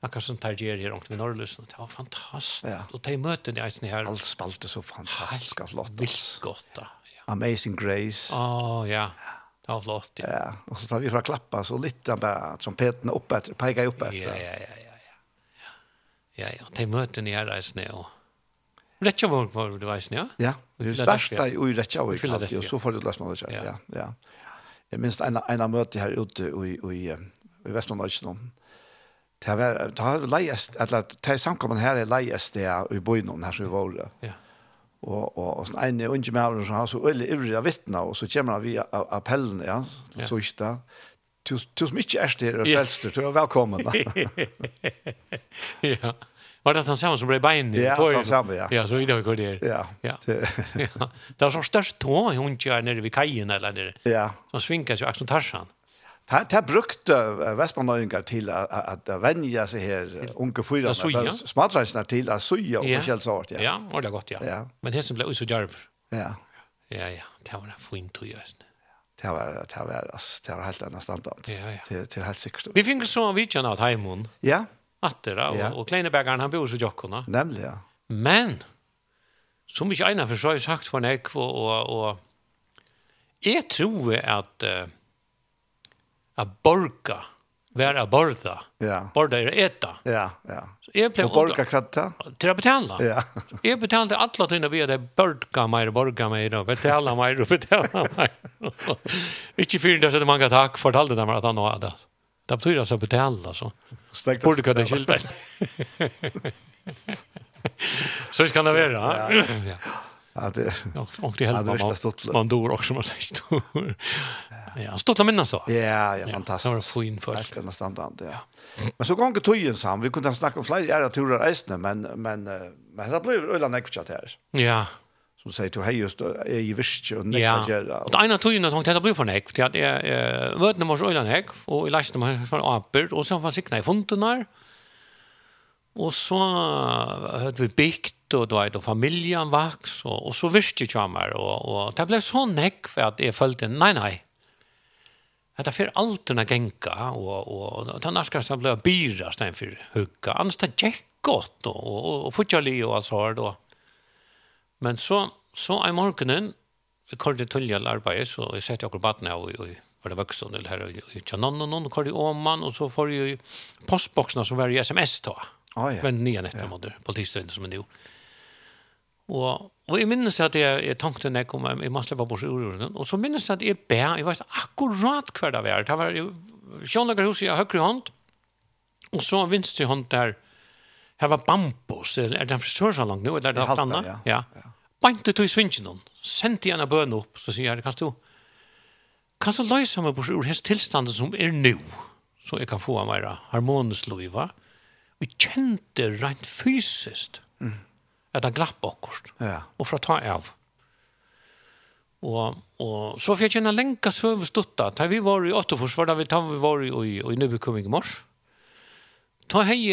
Jag som tar ger här omkring Norrlösen. Det var fantastiskt. Ja. Och de möten jag sen här. Allt spalte så fantastiskt att låta. Vilt gott. Ja. Amazing Grace. Åh, oh, ja. Det var flott. Ja. ja. Och så tar vi fra klappa så lite bara trumpeten upp efter, pekar upp efter. Ja, ja, ja, ja. Ja, ja. ja. De möten i här sen och Rettjavåg var det veisen, ja? Ja, vi starta i Rettjavåg, og så får du lest man det kjær, ja. ja. Jeg minns en, en av møte her ute i, i, i Vestmann-Nøysen, det var, det var leiest, eller det samkommet her er leiest det i bøynen her som vi var. Ja. Og, og, og sånn en unge med som har så øyelig ivrig av vittna, og så kommer vi av appellen, ja, så ikke det. Tusen mye er det, og frelster, du er velkommen. Ja. Var det han samme som ble bein i Ja, han samme, ja. Ja, så vidare vi går der. Ja. Ja. [LAUGHS] ja. Det var så størst tå i hundkjär nere ved kajen eller nere. Ja. Som svinkas ju Axel Tarsan. Det här brukte Vestmanöjningar till att vänja sig här unge fyra. Ja, suja. Smadreisene til att suja och källsart. Ja, ja var det godt, ja. ja. Men det som blev så djärv. Ja. Ja, ja, det var en fin tog ja. det var det var det var helt annan standard. Ja, ja. Det till helt säkert. Vi fick så en vidjan av Taimon. Ja. Atter, och, ja. og, Kleinebäckaren han bor så Jokkona. Nemlig, ja. Men, som ikke egnet for så har jeg sagt for nek, og, og, og jeg tror at uh, at borga var a borda. Ja. Borda er eta. Ja, ja. Så jeg ble... Og borga kratta? Til å betala. Ja. jeg betalte alle tøyne via det borga meir, borga meir, og betala meir, og betala meir. [LAUGHS] ikke fyren der sitte mange takk, fortalte dem at han nå hadde det. Det betyder alltså betala alltså. Borde kunna skilta. Så kan det vara. Ja. Ja, det och det helpar man dör också man säger. Ja, stottla minnas så. Ja, ja, fantastiskt. Det var fin först. Det nästan tant, ja. Men så gånger tojen sam, vi kunde snacka om flera turer resten, men men men det blev öland ekvichat här. Ja som säger till hej just är ju visst och nej att göra. Och det ena tog ju någon tänkte bli för nej för att jag vet när man så innan häck och i lasten man från apel och sen fanns ikna i fontenar. Och så hade vi byggt och då är då familjen vax och, och så visst ju chamar och och det blev så häck för att jag följde nej nej. Att det för allt den gänka och och den nästa blev bli byra sten för hugga. Annars det gick gott och och, och, och, och, har då. och, Men så, så er morgenen, vi kom til tullgjall arbeid, så jeg sette akkurat baden av, og var det vøkstånd, eller her, og jeg kjennom noen, og kom til Åman, og så får jeg postboksene som var i sms ta. Ah, ja. Men nye nettet, ja. på tidsdøgnet som er nå. Og, og jeg minnes at jeg, jeg tenkte når jeg kom, jeg må slippe bort uroen, og så minnes jeg at jeg ber, jeg vet akkurat hver det var. Det var Sjønlagerhuset i høyre hånd, og så vinstre hånd der, her var bambus, er det en frisørsalong nå, eller er det noe annet? Ja, ja. ja bant ut i svingen hon, sendte henne bøn opp, så sier jeg, kan du, kan du løse meg bort ur hans tilstand som er nå, så jeg kan få en mer harmonisk liv, va? Vi kjente rent fysisk mm. at han glapp akkurat, ja. og for å ta av. Og, og så fikk jeg kjenne lenka søvestutta, da vi var i Åttefors, var da vi, da vi var i, i, i Nøbekomming i mars, ta hei,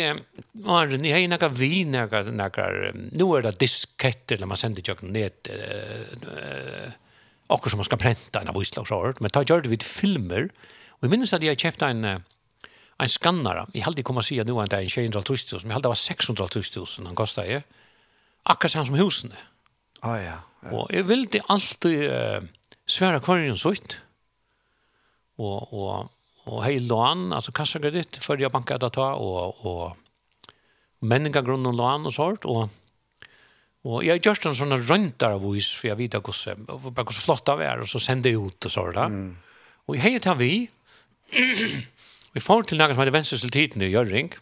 Arne, ni hei nekka vi, nekka, nekka, nu er det disketter, når man sender tjokk ned, uh, akkur som man skal prenta en av Islagsåret, men ta gjør det vid filmer, og jeg minnes at jeg kjøpte en, en skannare, jeg heldig kom å si at nu er det en 200 000, jeg heldig var 600 000 han kostet jeg, akkurat samme som husene. Ah, ja, ja. Og jeg ville alltid uh, svære kvarjen sutt, og, og og hei lån altså kassakredit før jeg banket att ta og, och människa grund och lån og sånt og, og jeg har gjort en sånn røntar av vis for jeg vet att gosse hvordan flott av er, og så sender jeg ut og sånt. där. Mm. Och hej tar vi vi får til några som heter vänster i Gjøring,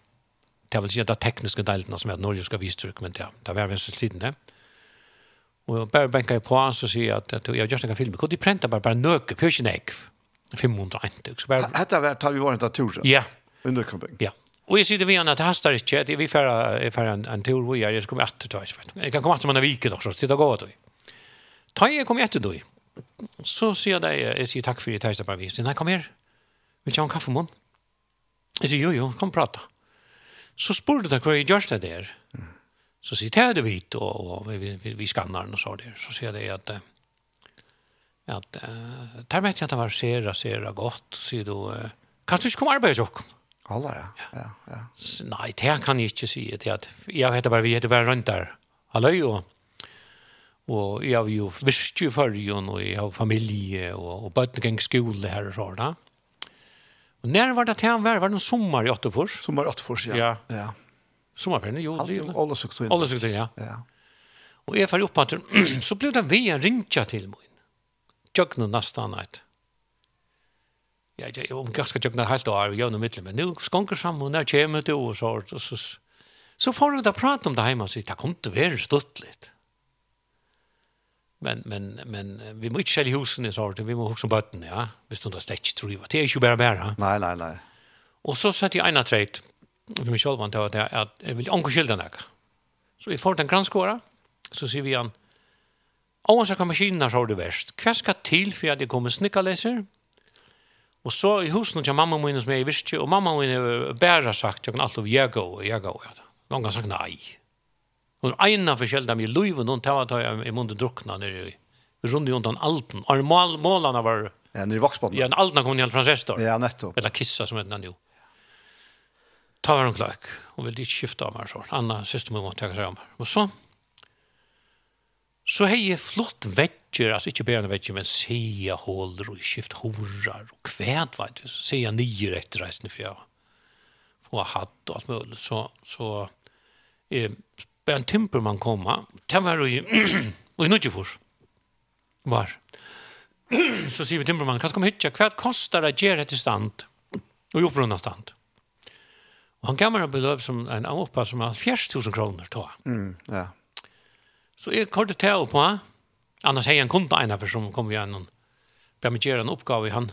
det vil si at det er tekniske delarna som er att Norge skal vise trykk, men det det var vänster till tiden det. Och bara bänka på så säger att jag just kan filma. Kunde pränta bara bara nöke, pyrsnäck. Mm 500 eintøk, så bare, Hetta var tar vi var en tur, Ja. Under camping. Ja. Og Och jag vi vid at det hastar ikke, at vi färra färra en, en tur vi jeg Jag kommer etter ta isfält. Jag kan komma att man viket också. det går då. Ta jeg kommer etter då. Så sier jeg deg, jeg sier takk for det tajsta bare visst. Nei, kom her. Vil du ha en kaffe imorgon? Jeg sier, jo, jo, kom prata. Så spurte jag hva jeg gjør det der. Så sier jeg, det er vitt og, og vi, vi, vi skanner den og så der. Så ser jag at... att at uh, der vet jeg at det var sera, sera godt, sier du, uh, kan du ikke komme arbeid Jokk? Alla, ja. ja. ja, ja. Nei, det kan jeg ikke si, det at jeg heter bare, vi heter bare rundt der, halløy, og, og jeg har jo visst jo førjen, og jeg har familie, og, og bøtten gikk skole her og sånn, da. Og når var det til han var? Var det noen sommer i Åttefors? Sommer i Åttefors, ja. ja. ja. Sommerferien, jo. Alle søkte inn. Alle søkte ja. ja. Og jeg var oppe at [CLEARS THROAT] så ble det vi en ringtja til meg tjøkne nesten annet. Ja, jeg om ganske tjøkne helt og er gjennom midler, men nu skonker sammen, og nå kommer det og så, og så, så får vi da prate om det hjemme og sier, det kommer til å være stått litt. Men, men, men vi må ikke selge husene, så vi må huske bøtten, ja, hvis du da slett tror det er ikke bare bare. Nei, nei, nei. Og så sette jeg ene treit, for meg selv, at jeg vil anke skylden ikke. Så vi får den granskåret, så sier vi han, Og så kan maskinerna så det verst. Hva skal til for at jeg kommer snikkaleser? Og så i husen til mamma min som jeg visste, og mamma min har bare sagt, jeg kan alltid jeg og jeg og jeg. Noen kan sagt nei. Og ena forskjell dem i luven, noen tar jeg i munnen drukna nere i rundt rundt undan alten. Og mål, målene var... Ja, nere i vaksbånden. Ja, alten kom nere fra Restor. Ja, nettopp. Eller kissa som heter den jo. Ta var en kløk, Hun ville ikke skifte av meg så. Anna, siste må måtte jeg seg om. meg. Og så så har jeg flott vekker, altså ikke bare vekker, men seia håler og skift horar og kvæd, vet du, seia nye etter reisende for jeg får hatt og alt mulig, så, så eh, bare en timper man kommer, det var jo i [CLEARS THROAT] nødgjefors, var. [CLEARS THROAT] så sier vi timpermann, hva skal komme hitja, hva kostar det gjør etter stand, og jordbrunna stand? Og han gammel en beløp som en avoppa som er 40 000 kroner, jeg. Mm, ja. Så jeg korte til på, annars hei en kunde en av som kom igjennom, ber meg gjøre en oppgave i han.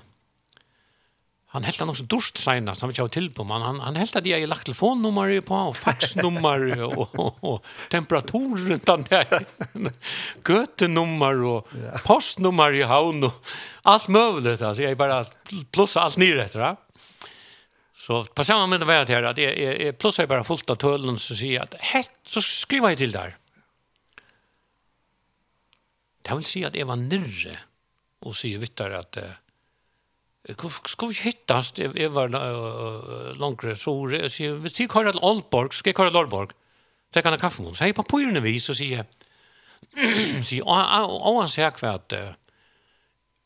Han heldt han også dorst senast, han vil ikke ha til på, men han, han heldt at jeg har lagt telefonnummer på, og faxnummer, og, og, og temperaturen, den der, gøtenummer, og postnummer i havn, og alt mulig, altså, jeg bare plusser alt nere etter, ja. Så på samme måte var det her, at jeg, jeg, jeg plussa bara bare fullt av tølen, så sier jeg at, hett, så skriver jeg til der. Det vil si at jeg var nirre og sier vittar at uh, skal vi ikke hittast? Jeg var uh, langere sore. Og sier hvis jeg kører til Aalborg skal jeg kører til Aalborg. Så kan jeg kaffe med så jeg på pyrene vis og sier sier og han sier hva at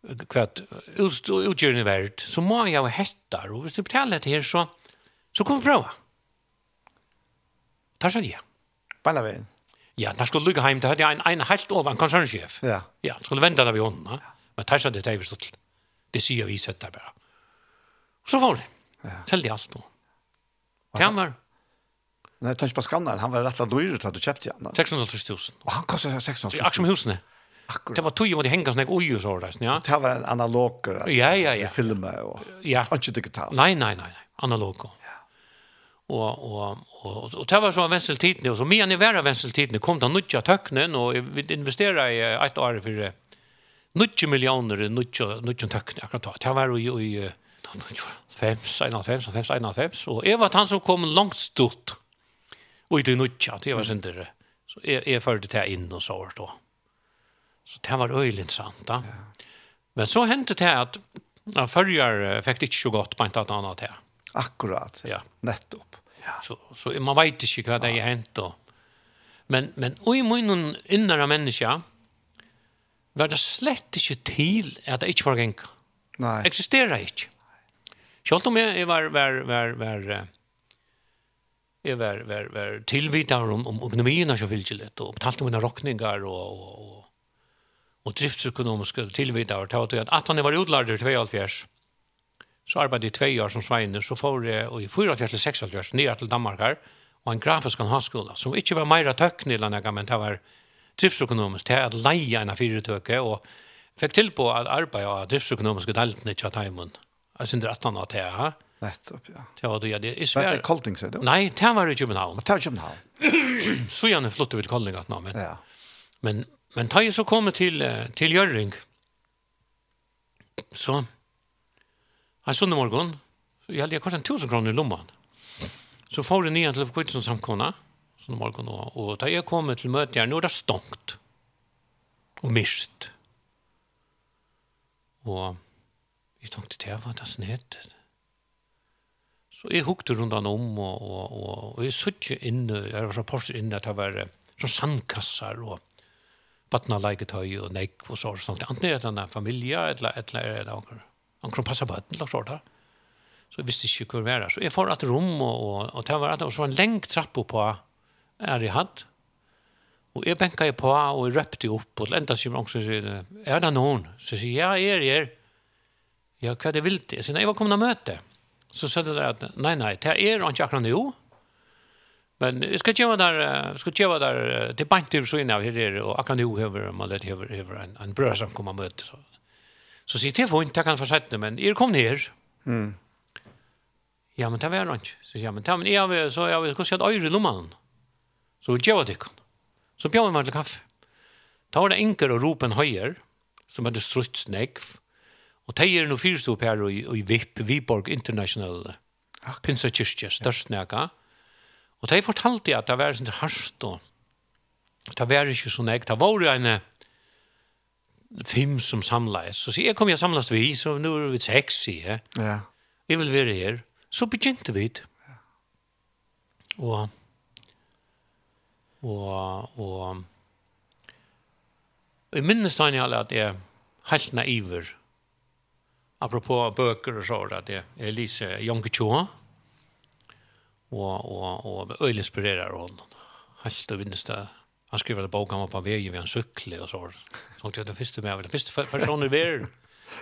hva at utgjørende verd så må jeg ha hettar og hvis du betaler det her så så kom vi prøve tar seg det Banna veien Ja, när skulle lugga hjem, det hadde jeg en, en helt over en konsernsjef. Ja. Ja, skulle vente där vid hånden, Ja. Men tar sig det där vi stod till. Det sier vi sett der bare. Och så var det. Ja. Selv Tällde allt då. Kammer. tar ikke på skanneren. han var rett og slett dyrt at du kjøpte han. 600 000. Og han kostet 600 000. I Axelhusen. Akkurat. Det var tog om det hängas när oj og så var det. ja. Det var en analoger. Ja, ja, ja. Filmer og... ja. Og inte digitalt. nei, nei. nei. analog og og og og det var så venseltiden og så mer enn i vera venseltiden kom det nutja tøknen og vi investera i ett år for nutja millioner nutja nutja tøknen akkurat da. Det var jo i 95 95 95 og jeg var han som kom langt stort og i det nutja det var sindere. Så jeg, jeg førte det inn og så år da. Så det var øyelig interessant da. Men så hendte det at Ja, Förrjar fick det inte så gott på ett annat här. Akkurat, ja. nettopp. Ja. Så, så man vet inte vad det er hänt då. Men, men i någon innera människa var det slett inte till att det inte var gäng. Nei. Existerar inte. Selv om jeg var, var, var, var, jeg var, var, var tilvidere om, om økonomien av och og betalte mine råkninger og, og, og, og driftsøkonomiske tilvidere, til at han var utlærer til 72 så arbeidde jeg tvei år som sveiner, så får jeg i 4-6 nye til Danmark her, og en grafisk handskola, som ikke var meira tøkken eller noe, men det var driftsøkonomisk, det er at leie en av fyretøke, og fikk til på at arbeid av driftsøkonomiske deltene ikke av teimen. Jeg synes det er et eller annet til, ja. Nettopp, ja. Det var det, ja. Det er svært. Det er Kolding, sier du? Nei, det var i København. Det var i København. [CLEARS THROAT] Så gjerne flyttet vi til Kolding, at nå, men, ja. men, men da jeg så kom til, til Gjøring, så En sånn morgen, jeg hadde kanskje en tusen kroner i lommen. Så får jeg nye til Kvitsen samkona, sånn morgen, og, og da jeg kom til møte her, nå er det stongt Og mist. Og jeg tenkte, det var det som heter. Så jeg hukte rundt han om, og, og, og, og jeg suttet inne, jeg var så porset inne, at det var sånn sandkassar, og vattna leiketøy, og nekk, og så, og sånt. Antingen er det en familie, eller, eller er det noen Han kunne passe på høtten, eller så da. Så jeg visste ikke hvor det var. Så jeg får et rom, og, og, og det var, og så var en lengt trapp på er jeg hatt. Og jeg benka jeg på, og jeg røpte opp, og enda sier man, er det noen? Så jeg sier, ja, er, jeg er. Ja, hva er det vilt? Jeg sier, nei, jeg var kommet og møte. Så sier det der at, nei, nei, det er ikke akkurat noe. Men jeg skal gjøre der, jeg skal gjøre der, det er bare ikke så inne av her, og akkurat noe hever, man lett hever, hever en, en brød som kommer og møte, så. Så sier jeg, det er fint, det kan fortsette, men er kom ned. Mm. Ja, men det var noe. Så sier jeg, men det var noe, så jeg vil gå se at øyre lommanen. Så vi gjøre det Så bjør jeg meg til kaffe. Da var det enker og ropen høyer, som hadde strutt snegg. Og det er noe fyrstop her i, i VIP, Viborg International. Pinsa kyrkje, størst snekka. Og det fortalte jeg at det var sånn harst og det var ikke så jeg. Det var jo en fem som samlas. Så sier jeg, kom jeg samlas vi, så nu er vi seks, sier jeg. Ja. Vi vil være her. Så begynte vi. Og, og, og, Jeg minnes da jeg at jeg helt naiver. Apropos bøker og så, at jeg, jeg lyser Jonke Tjoa, og, og, og øyelig inspirerer henne. Helt og minnes det. Han skriver det boka om på veien ved en sykle og så. Så det första med det första personen är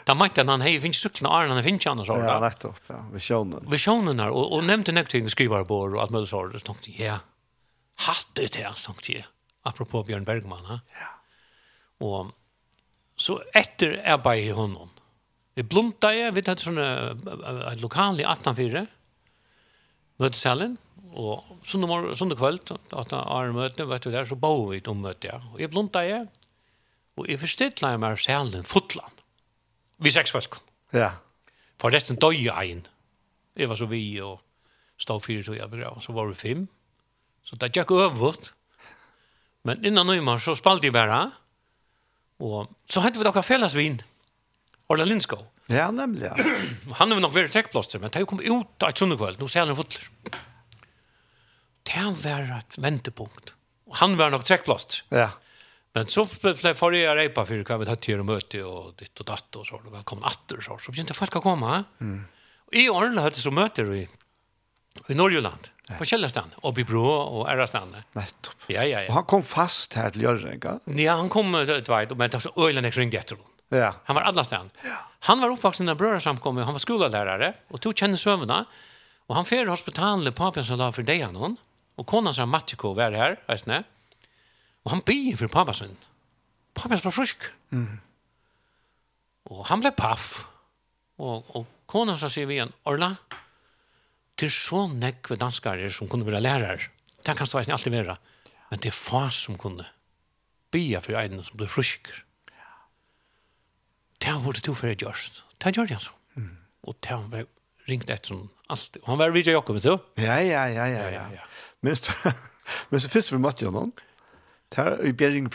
Da mente han hei finnes sukkene Arne, han finnes han og sånn. Ja, nettopp, ja, visjonen. Visjonen her, og, og nevnte nekting skrivarbord og alt mulig sånn, så tenkte jeg, ja, hatt det her, tenkte jeg, apropos Bjørn Bergman, ha? ja. Og så etter arbeidet i hånden, vi blomta jeg, vi tatt sånne, et lokal i 1804, møtesalen, og sånne, sånne kveld, at Arne møte, vet du der, så bå vi om møte, ja. Og jeg blomta jeg, Og jeg forstidla jeg meg selen fotlan. Vi seks folk. Ja. For resten døy ein. Jeg var så vi og stod fire tog jeg begrav. Så var vi fem. Så det gikk øvut. Men innan nøymer så spalte jeg bare. Og så hentet vi dere felles vin. Orla Lindskog. Ja, nemlig. Ja. [CLEARS THROAT] Han er nok vært trekkplåster, men det kom ut av et sunnekveld. Nå ser han en fotler. Det var et ventepunkt. Og han var nok trekkplaster. Ja. Men så får jag reipa för hva vi tatt til å möte och ditt och datt och så og velkommen atter og så så inte folk å komma. Mm. I Arne hade så möter vi i Norrland på Källarstrand och i Brå och Ärrastrand. Nettopp. Ja ja ja. Och han kom fast här till Jörgenka. Ja, han kom ett vet och men så ölen kring det då. Ja. Han var alla stan. Ja. Han var uppvuxen när bröderna samkom, han var skollärare och tog kände sömmarna. Och han färd hospitalet på Papensala för dig han och konan som Matiko var här, vet ni. Og han byr for pappa sin. Pappa var frisk. Mm. Og han ble paff. Og, og kona så sier vi igjen, Orla, til så nekve danskare som kunne være lærere. Det kan stå alltid være. Men det er fa som kunne bya for en som ble Ja. Det har vært to for jeg gjørst. Det gjør det altså. Mm. Og det har vært ringt etter som alltid. Han var Vidja Jakob, vet du? Ja, ja, ja, ja. ja, ja. Minst, [LAUGHS] men så først vi møtte jo noen, Tar i Bjerring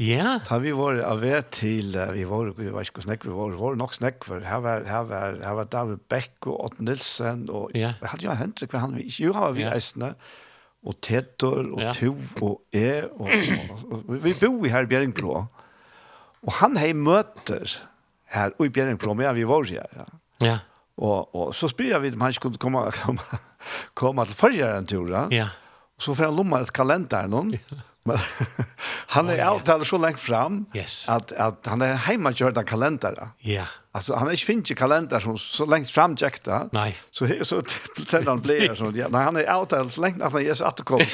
Ja. Tar vi var av vet til vi var vi var ikke snakk vi var var nok snakk for her var her var her var David Beck og Ott Nilsen og ja. hadde jo Hendrik han vi jo har vi eisne og Tetor og ja. Tu og E og, og, og vi bor i her Bjerring Brå. Og han hei møter her i Bjerring Brå med vi var her. Ja. ja. Og, og så spyr jeg vidt om han skulle komme, [LAUGHS] komme, komme til forrige en tur. Ja. Og så får han lomma et kalender noen. Ja. Men [LAUGHS] han är oh, så långt fram yes. att att han är hemma körda kalendrar. Ja. Alltså han är inte finns kalendrar som så långt fram jäkta. Nej. Så så sen han blir [LAUGHS] så ja, nej han är out så långt att han [LAUGHS] är så att komma.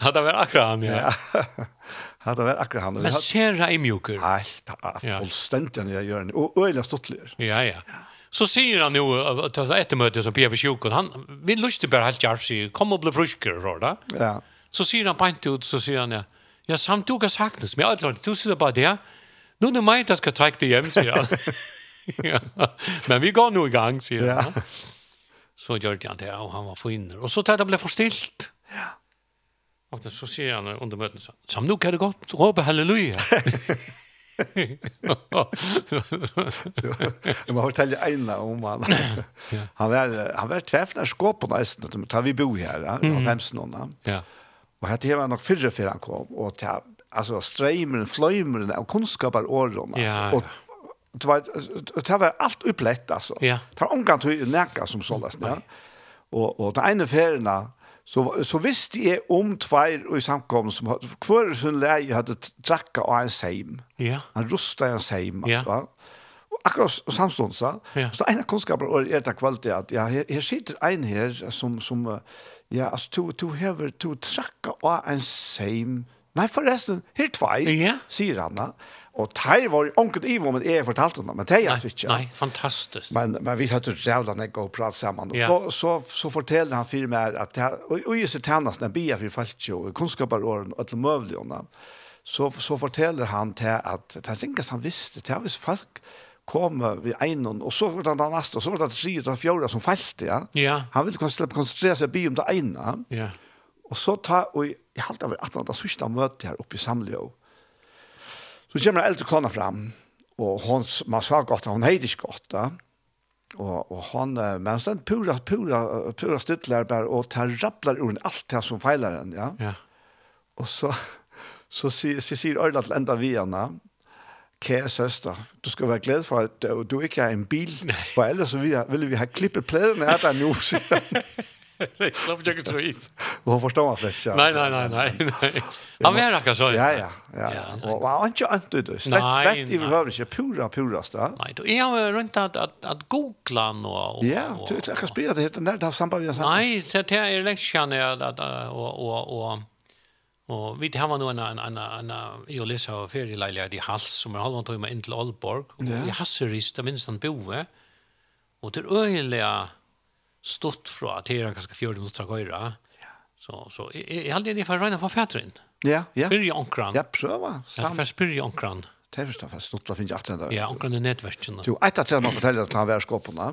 Hade väl akkurat han ja. Hade väl akkurat han. Men ser han mjuker. Nej, fullständigt jag gör en öliga stottlig. Ja ja. Så sier han jo, etter møtet som Pia Fisjokon, han vil lyst til bare helt kjærlig si, kom og bli frusker, råd da. Ja. Så sier han pent ut, så sier han, ja, ja samt du sagt det. men jeg du sitter bare det, nå er det meg som skal trekke det hjem, sier han. [LAUGHS] ja. Men vi går nå i gang, sier ja. han. Så gjør han det, og han var forinner. Og så tar det ble forstilt. Ja. Og så sier han under møtet, samt nu kan det godt, råpe halleluja. [LAUGHS] [LAUGHS] Jag måste tagit ena om han. Han var han var träffna skåp på nästan att ta vi bo här av femsnarna. Ja. Och hade var nog förra för han kom och ta alltså strömmen flömmen och kunskaper åren alltså och det var det var allt upplätt alltså. Det var omgång till näka som sållas ja. Och och det ena färna Så, så visste jeg om tveir og i samkommet som hver sin lei hadde drakka av en seim. Ja. Han rusta en seim. Ja. Og akkurat og samstånd så. Ja. Så en av kunnskapen og er det kvalitet at ja, her, her sitter en her som, som ja, altså, to, to hever, to drakka av en seim. Nei, forresten, her tveir, ja. sier han da. Ja. Og teir var onket ivo men jeg fortalte henne, men teir altså ikke. Nei, fantastisk. Men, men vi hadde rævla nekka og prate sammen. Ja. Så, så, så forteller han fyrir meg at og i seg når bia fyrir falskjo, og kunnskaparåren og alle møvligene, så, så forteller han til at det er han visste, det hvis folk kom vi einon, och så var det den nästa så var det tre utav fjorda som fallte ja. ja. Han ville konsentrere, konsentrere seg bi om det ena. Ja. Och så ta och jeg halte över att han där sista møte här uppe i Samleo. Så kommer en eldre kona fram, og hon, man sa godt, hon heit ikke godt, da. Og, og hon, men sen pura, pura, pura stytler bare, og tar rapplar ur alt det som feiler henne, ja. ja. Og så, så, så, så sier Ørla til enda vi henne, kære søster, du skal være glad for, at du, du ikke har en bil, for ellers ville vi ha klippet plæden af dig nu, sier [LAUGHS] [LAUGHS] Love Og Sweet. Och förstår man ja. Nei, nei, nei, nei, nei. Han var något så. Ja ja ja. Och var inte inte det. Slett slett i behöver inte pura pura stå. Nej, då är jag runt at, att att googla nu Ja, du jag kan spela det heter när det har samband med Nej, Nei, det er lengst sedan jag att og, og, og, og, vi det har nu en en en en jag läser av ferielejliga i Hals som er halvan timme inn til Aalborg og i Hasserist minst han boe. og det är stått fra at her er kanskje 40 minutter av. Ja. Så, så jeg, jeg hadde en for å regne for fæteren. Ja, ja. Spyr onkran. Ja, prøva. Ja, for spyr i onkran. Det er først og fremst snuttla finnes jeg atter. Ja, onkran er nedverkjende. Jo, et av tredje man forteller at han var skåpene.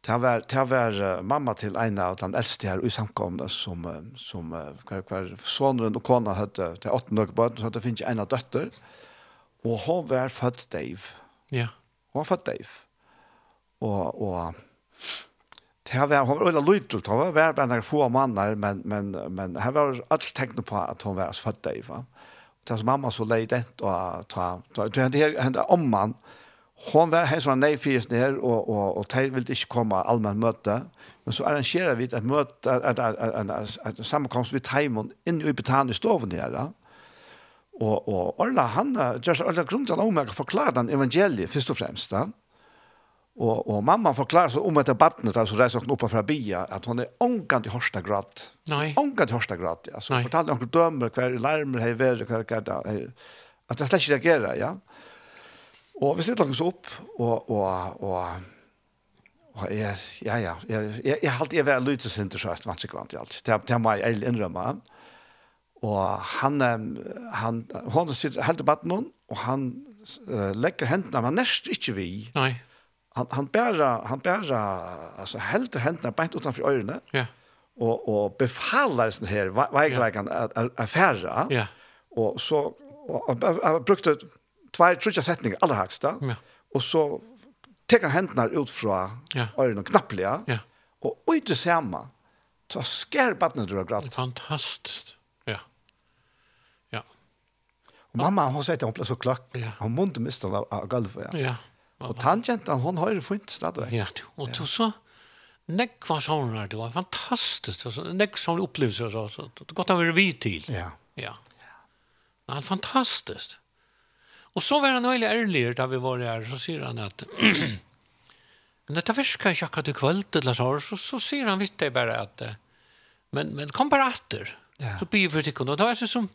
Det var, det var mamma til en av den eldste her i samkomne som, som hver, hver sonren og kona hadde til åtte nøkker barn, så det finnes en av døtter. Og hun var født Dave. Ja. Hun var født Dave. Og, og Det var hon var lite då var var bara få mannar men men men här var allt tecken på att hon var född i va. Och hans mamma så lejde och ta ta det här hände om man hon var här så nej fyrs ner och och och tej vill inte komma allmän möte men så arrangerar vi ett möte att en sammankomst vid Timon in i Betanistoven där. då. og og alla han just alla grunnar om meg forklarar den evangeliet først og fremst da. Og, og mamma forklarer så om etter det barnet alltså reser hon upp från bia at hun er ångant i högsta grad. Nei. Ångant i högsta grad. ja. Alltså Nej. fortalde hon dömer kvar larmer hej väl kvar at jeg slett ikke reagerer, ja. Og vi sitter också opp, og, og, og, og jeg, ja, ja, jeg, jeg, jeg, har alltid varit lite sint och så att man inte kvant i alt. Det det må jeg ju innrømme. Og han, han, hun sitter helt i baden og han uh, legger hendene, men näst ikke vi. Nei han han bära han bära alltså helt händerna bänt utanför öronen. Ja. Och och befaller sån här vägläkan att färra. Ja. Och så och brukte två trutja sättningar allra högsta. Ja. Och så tar han händerna ut från ja. öronen knappliga. Ja. Och ut det samma. Så skär barnet drar gråt. Fantastiskt. Ja. Ja. Och mamma hon säger att hon blev så klack. Ja. Hon munte miste av golvet. Ja. ja. Og tangentan, hon har det fint stadig. Ja, og du så, nekk var sånne, det var fantastisk, nekk sånne opplevelser, så, det godt å være vid til. Ja. Ja. Det var fantastisk. Og så var han veldig ærlig da vi var her, så sier han at [CLEARS THROAT] Men dette virker ikke akkurat i kveld, eller så, så, så sier han vitt det bare at men, men kom bare atter, Ja. Så byr vi til kunde. Og det var sånn som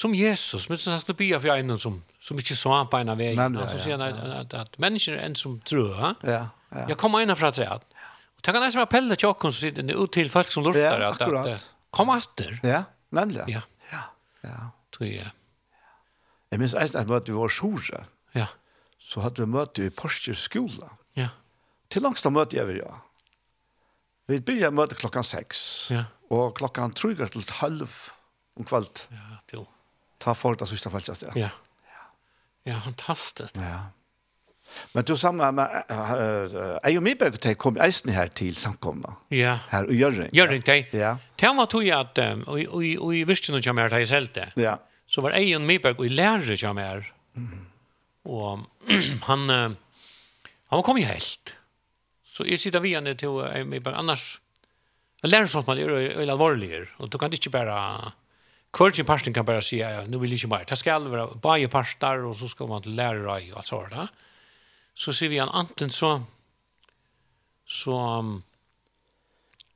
som Jesus, men han skulle bya for en som som inte så på ena av Men, ja, så sier han at at att människor är en som tror. Ja, ja. Jag kommer in från träd. Och tänk nästan appella til oss som sitter ut til folk som lustar ja, at att kom atter. Ja, nemlig. Ja. Ja. Ja. Tror jeg. Jeg minns eisen at møte vi var sjura. Ja. Så hadde vi møte i Porsche skola. Ja. Till långt møte jeg vill ja. Vi började møte klockan seks. Ja. Och klockan 3 til halv om kvällt. Ja, till ta folk det sista falskast. Ja. ja. Ja, fantastiskt. Ja. Men du samma med är ju mycket att kom eisen här till samkomna. Ja. Här och gör det. Gör det inte. Ja. Tänk vad tog jag att och och i visste nog jag mer här det. Ja. Så var Ejon Miberg och lärde jag mer. Mm. Och han han var kom ju helt. Så är sitter vi ända till Ejon Miberg annars. Jag lärde sånt man är allvarligare och du kan inte bara Kvargen parsten kan bara säga, ja, nu vill jag inte mer. Det ska vara bara parstar och så ska man lära i och allt sådär. Så ser vi en anten så så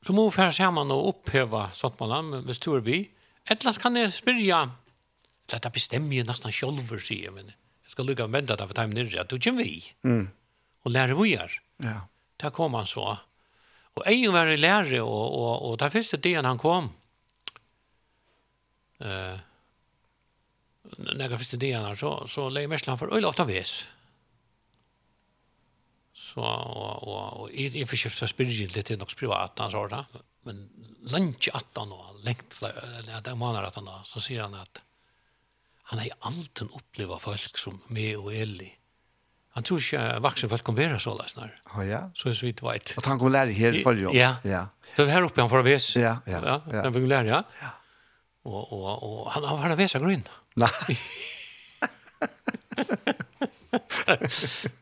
så må vi färsa hemma och upphäva sånt man med Storby. Ettlas kan jag spyrja Så det bestämmer ju nästan själv sig, men jag ska lugga och vänta där för tajmen nere, att då kommer vi. Mm. Och lära vi er. Ja. Där kom han så. Och en var lärare och, och, och där finns det det han kom eh när jag förstod det annars så så lägger mest han för öl åt av vis. Så och och och i i förskiftar spirituellt till något privat han sa det men lunch att han har längt eller det han menar att han så säger han att han har alltid upplevt folk som med och Eli. Han tror ikke vaksen folk kommer være så løs når. Å ja? Så er så vidt veit. At han kom lære her for jo. Ja. ja. Så det her oppe han får å vise. Ja, ja. ja. Den fikk lære, ja. ja. Och og, og han har varit vesa grunn. Nej. [LAUGHS]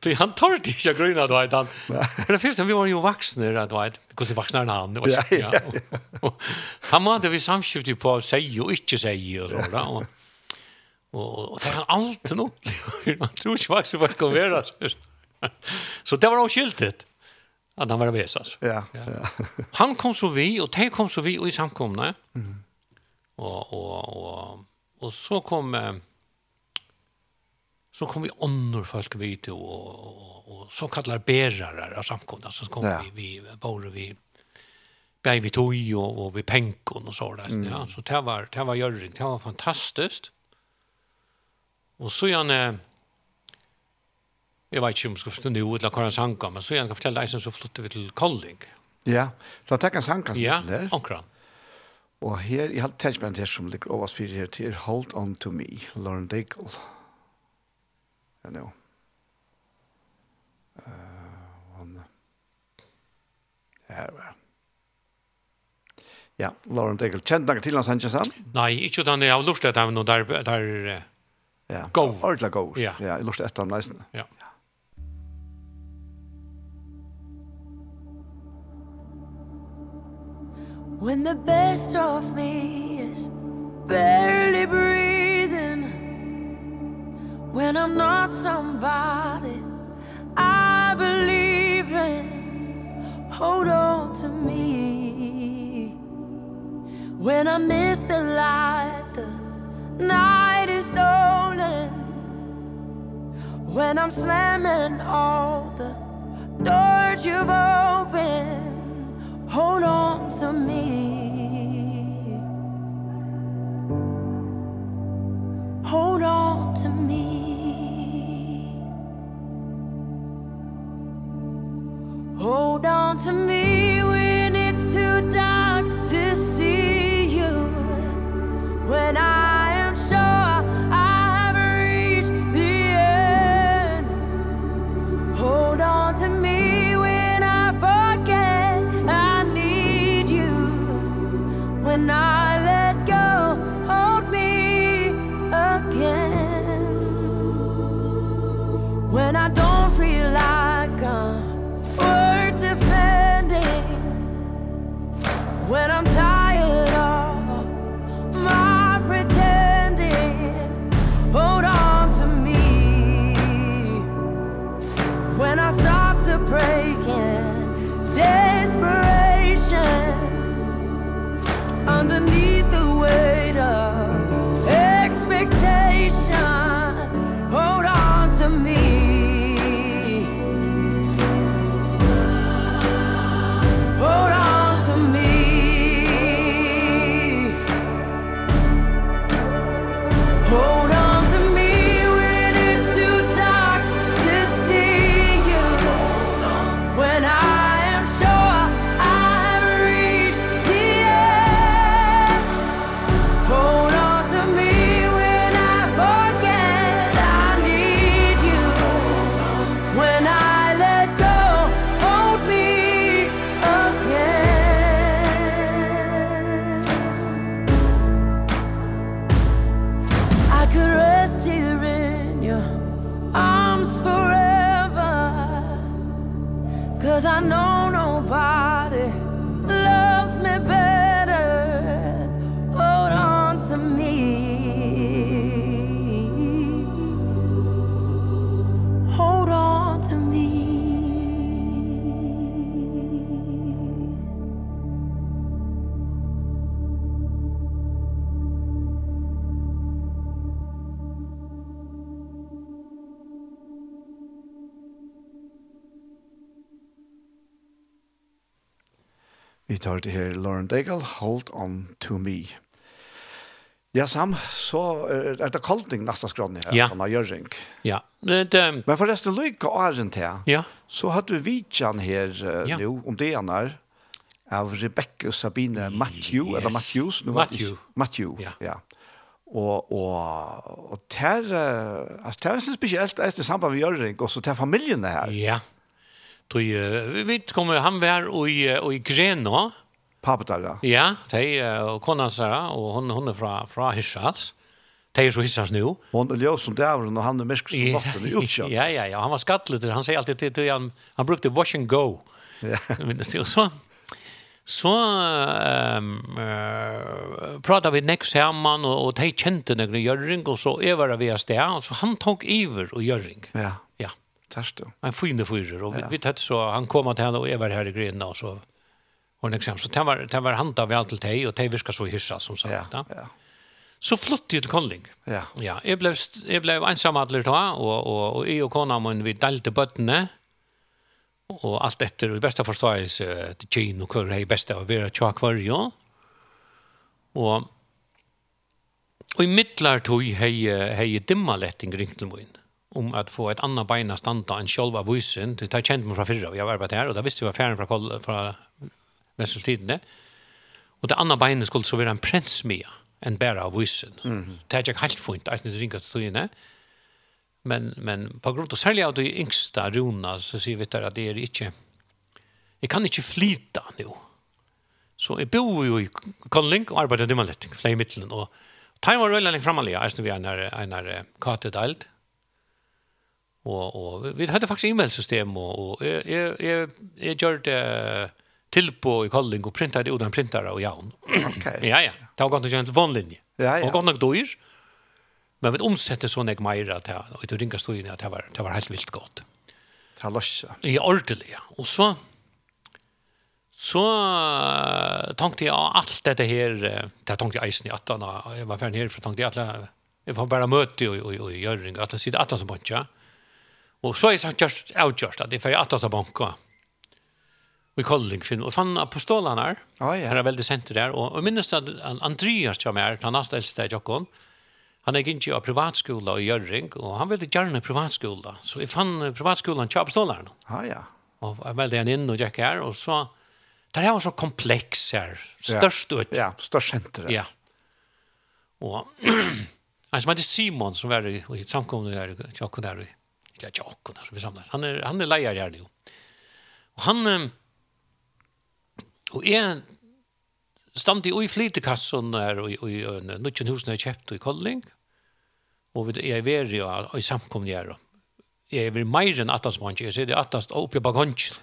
Ty han tar det inte gröna då utan. Men först vi var ju vuxna du vet. Hvordan det vuxna han. Ja. ja. Han måtte vi samskifte på å säga och inte säga og så där. Och og det kan allt nu. Man tror ju faktiskt vad kan vara. Så det var også skiltet att han var väsas. Ja. ja. Han kom så vi och de kom så vi och i samkomna. Mm. Og, og, og, och så kom så kom vi annor folk vid och och, og så kallar bärare av samkomna så kom ja. vi vi bor vi bei vi tog og, och vi penkon och så där mm. ja så det var det var gjøring det var fantastiskt och så jag Jeg vet ikke om jeg skal forstå noe eller hva han men så jeg kan fortelle deg, så flott vi til kolding Ja, så takk han sanker. Ja, omkring. Og her, jeg har tenkt meg en her som ligger overast fire her til Hold On To Me, Lauren Daigle. Ja, nå. Uh, han, her var Ja, Lauren Daigle. Kjent dere til hans han, ikke sant? Nei, ikke den jeg har lurt etter, men der, der uh, ja. go. Ordentlig go. Ja. ja, jeg lurt etter ham nesten. Ja. When the best of me is barely breathing When I'm not somebody I believe in Hold on to me. When I miss the light The night is stolen. When I'm slamming all the doors you've opened Hold on to me Hold on to me. Hold on to me. tar det her Lauren Daigle, Hold On To Me. Ja, Sam, så er det kaldning neste skrann her, ja. han har gjøring. Ja. Det, det, Men forresten, Løyke og Arent her, ja. så hadde vi vidtjen her uh, ja. nå, om det han er, av Rebecca og Sabine Matthew, yes. eller Matthews? Nu, Matthew. Matthew, ja. ja. Og, og, og ter, altså, ter er spesielt, det er samband med gjøring, og så ter familiene her. Ja, ja uh, vi kommer, han var i, i Greno. Pappa där. ja. Ja, de, og kona Sara, og hon hon er fra, fra Hissas. De er så Hissas nu. Hon är ljus som dævren, och han är mørk som natten i utkjøtt. Ja, ja, ja, han var skattelig, han sier alltid til, han, han brukte wash and go. Ja. [LAUGHS] Minnes det, og så, så um, uh, pratade vi nekst sammen, og, og de kjente noen gjøring, og så øverde vi av sted, og så han tok iver og gjøring. Ja. Tärstå. En fin fyrer. og vi, ja. vi så, han kom til henne og jag var här i Gryna og så. og en exempel. Så det var, det var handa vi alt til deg, og det viskar så hyssa som sagt. Ja, ja. Så flyttade jag till Kolling. Ja. ja. jeg blev, jeg blev ensam alle da, og, og, og jeg og kona min, vi delte bøttene, og alt etter, og i bästa förståelse till og och i beste av å være tja tjock varje Og, og i mittlar tog hei hej dimma lätting ringt till om att få ett annat bein att standa enn själva vysen. Det har känt mig från förra. vi har arbetat her, och där visste jag var färden från, kol, fra Vesseltidene. Och det andra beinet skulle så være en prins med en bära av vysen. Mm. Det er ikke helt fint att det ringat til togene. Men, men på grund av særlig av de yngste rona så ser vi där att det är inte... Jag kan inte flyta nu. Så jeg bor jo i Konling og arbeider i flere i mittlen. Och Time var väldigt länge framalliga, alltså vi en när, när Kate Dalt Och och vi hade faktiskt e-mailsystem och och jeg jeg jeg gjør det till på i kalling och det ut en printare och jaun. Okej. [CLEARS THROAT] Ja ja. Det har gått till en vanlinje. Ja ja. Och gått nog dyr. Men vi omsetter sånn jeg mera att här och det ringa stod inn at det var det var helt vilt gott. Det har löst. Ja ordentligt. Och så så tänkte jag allt det här det tänkte jag eisen i attan jeg var färdig här för tänkte jag alla jag får bara möte och och och göra at att sitta attan som buncha. Mm Og så er han just avgjørst at jeg er for at det er banka. Vi kolling finn, og fann apostolene her, oh, ja. her er veldig senter der, og, jeg minnes at Andreas som er, han er eldste i Jokkon, han er ikke av privatskola i Gjøring, og han ville gjerne privatskola, så jeg fann privatskolen til apostolene. Ah, ja. Og jeg meldte han inn og gikk her, og så, det her var så kompleks her, størst ut. Ja, ja størst senter. Ja. Og, han som heter Simon, som var i, i samkomne i Jokkon der, og virkelig ikke akkurat som vi samlet. Han er, han er leier her jo. Og han, og jeg stand i ui flytekassen her, og i nødgjøn husen jeg kjøpt i Kolling, og jeg er veri og i samkomne her. Jeg er veri meir enn attast mannsje, jeg sier det attast oppi bagonjen.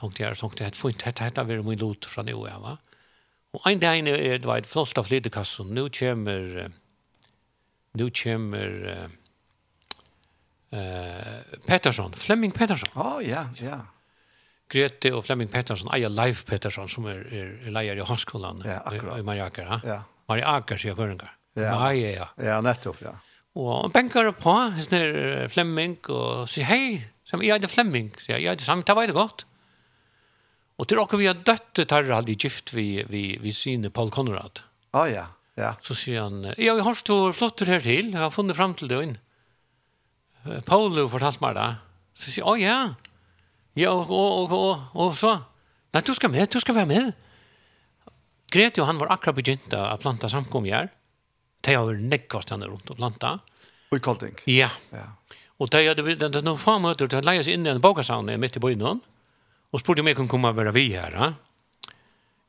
Tenkte jeg, tenkte jeg, fint, hette, hette, veri min lot fra nu, ja, va? Og ein dag er det var et flott av flytekassen, Nå kommer, nå kommer, eh Pettersson, Flemming Pettersson. Ja, oh, ja, ja. Grete och Flemming Pettersson, Aja Leif Pettersson som är er, er lärare i Haskolan ja, akkurat. i Mariaker, ha. Ja. Maria Aker sig förringar. Ja. Maja, ja. Ja, nettopp, ja. Och han benker på hans när Flemming och sier hej, som jag är Flemming, så jag är samt det var det gott. Och til dere vi har dött tar aldri gift vi vi vi syne Paul Conrad. Ja, ja. Ja. Så sier han, "Ja, vi har stått flotter her till. Jag har funnit fram till det inn. Paolo fortalt meg det. Så sier jeg, å ja, ja og, og, og, og, så, nei, du skal med, du skal være med. Grete og han var akkurat begynt å planta samkommer. De har vært nekkast han rundt og planta. Og i Kolting? Ja. ja. Og de hadde noen få møter til å leie seg inn i en bokasaun midt i byen. Og spurte om jeg kunne komme og være vi her. Ja.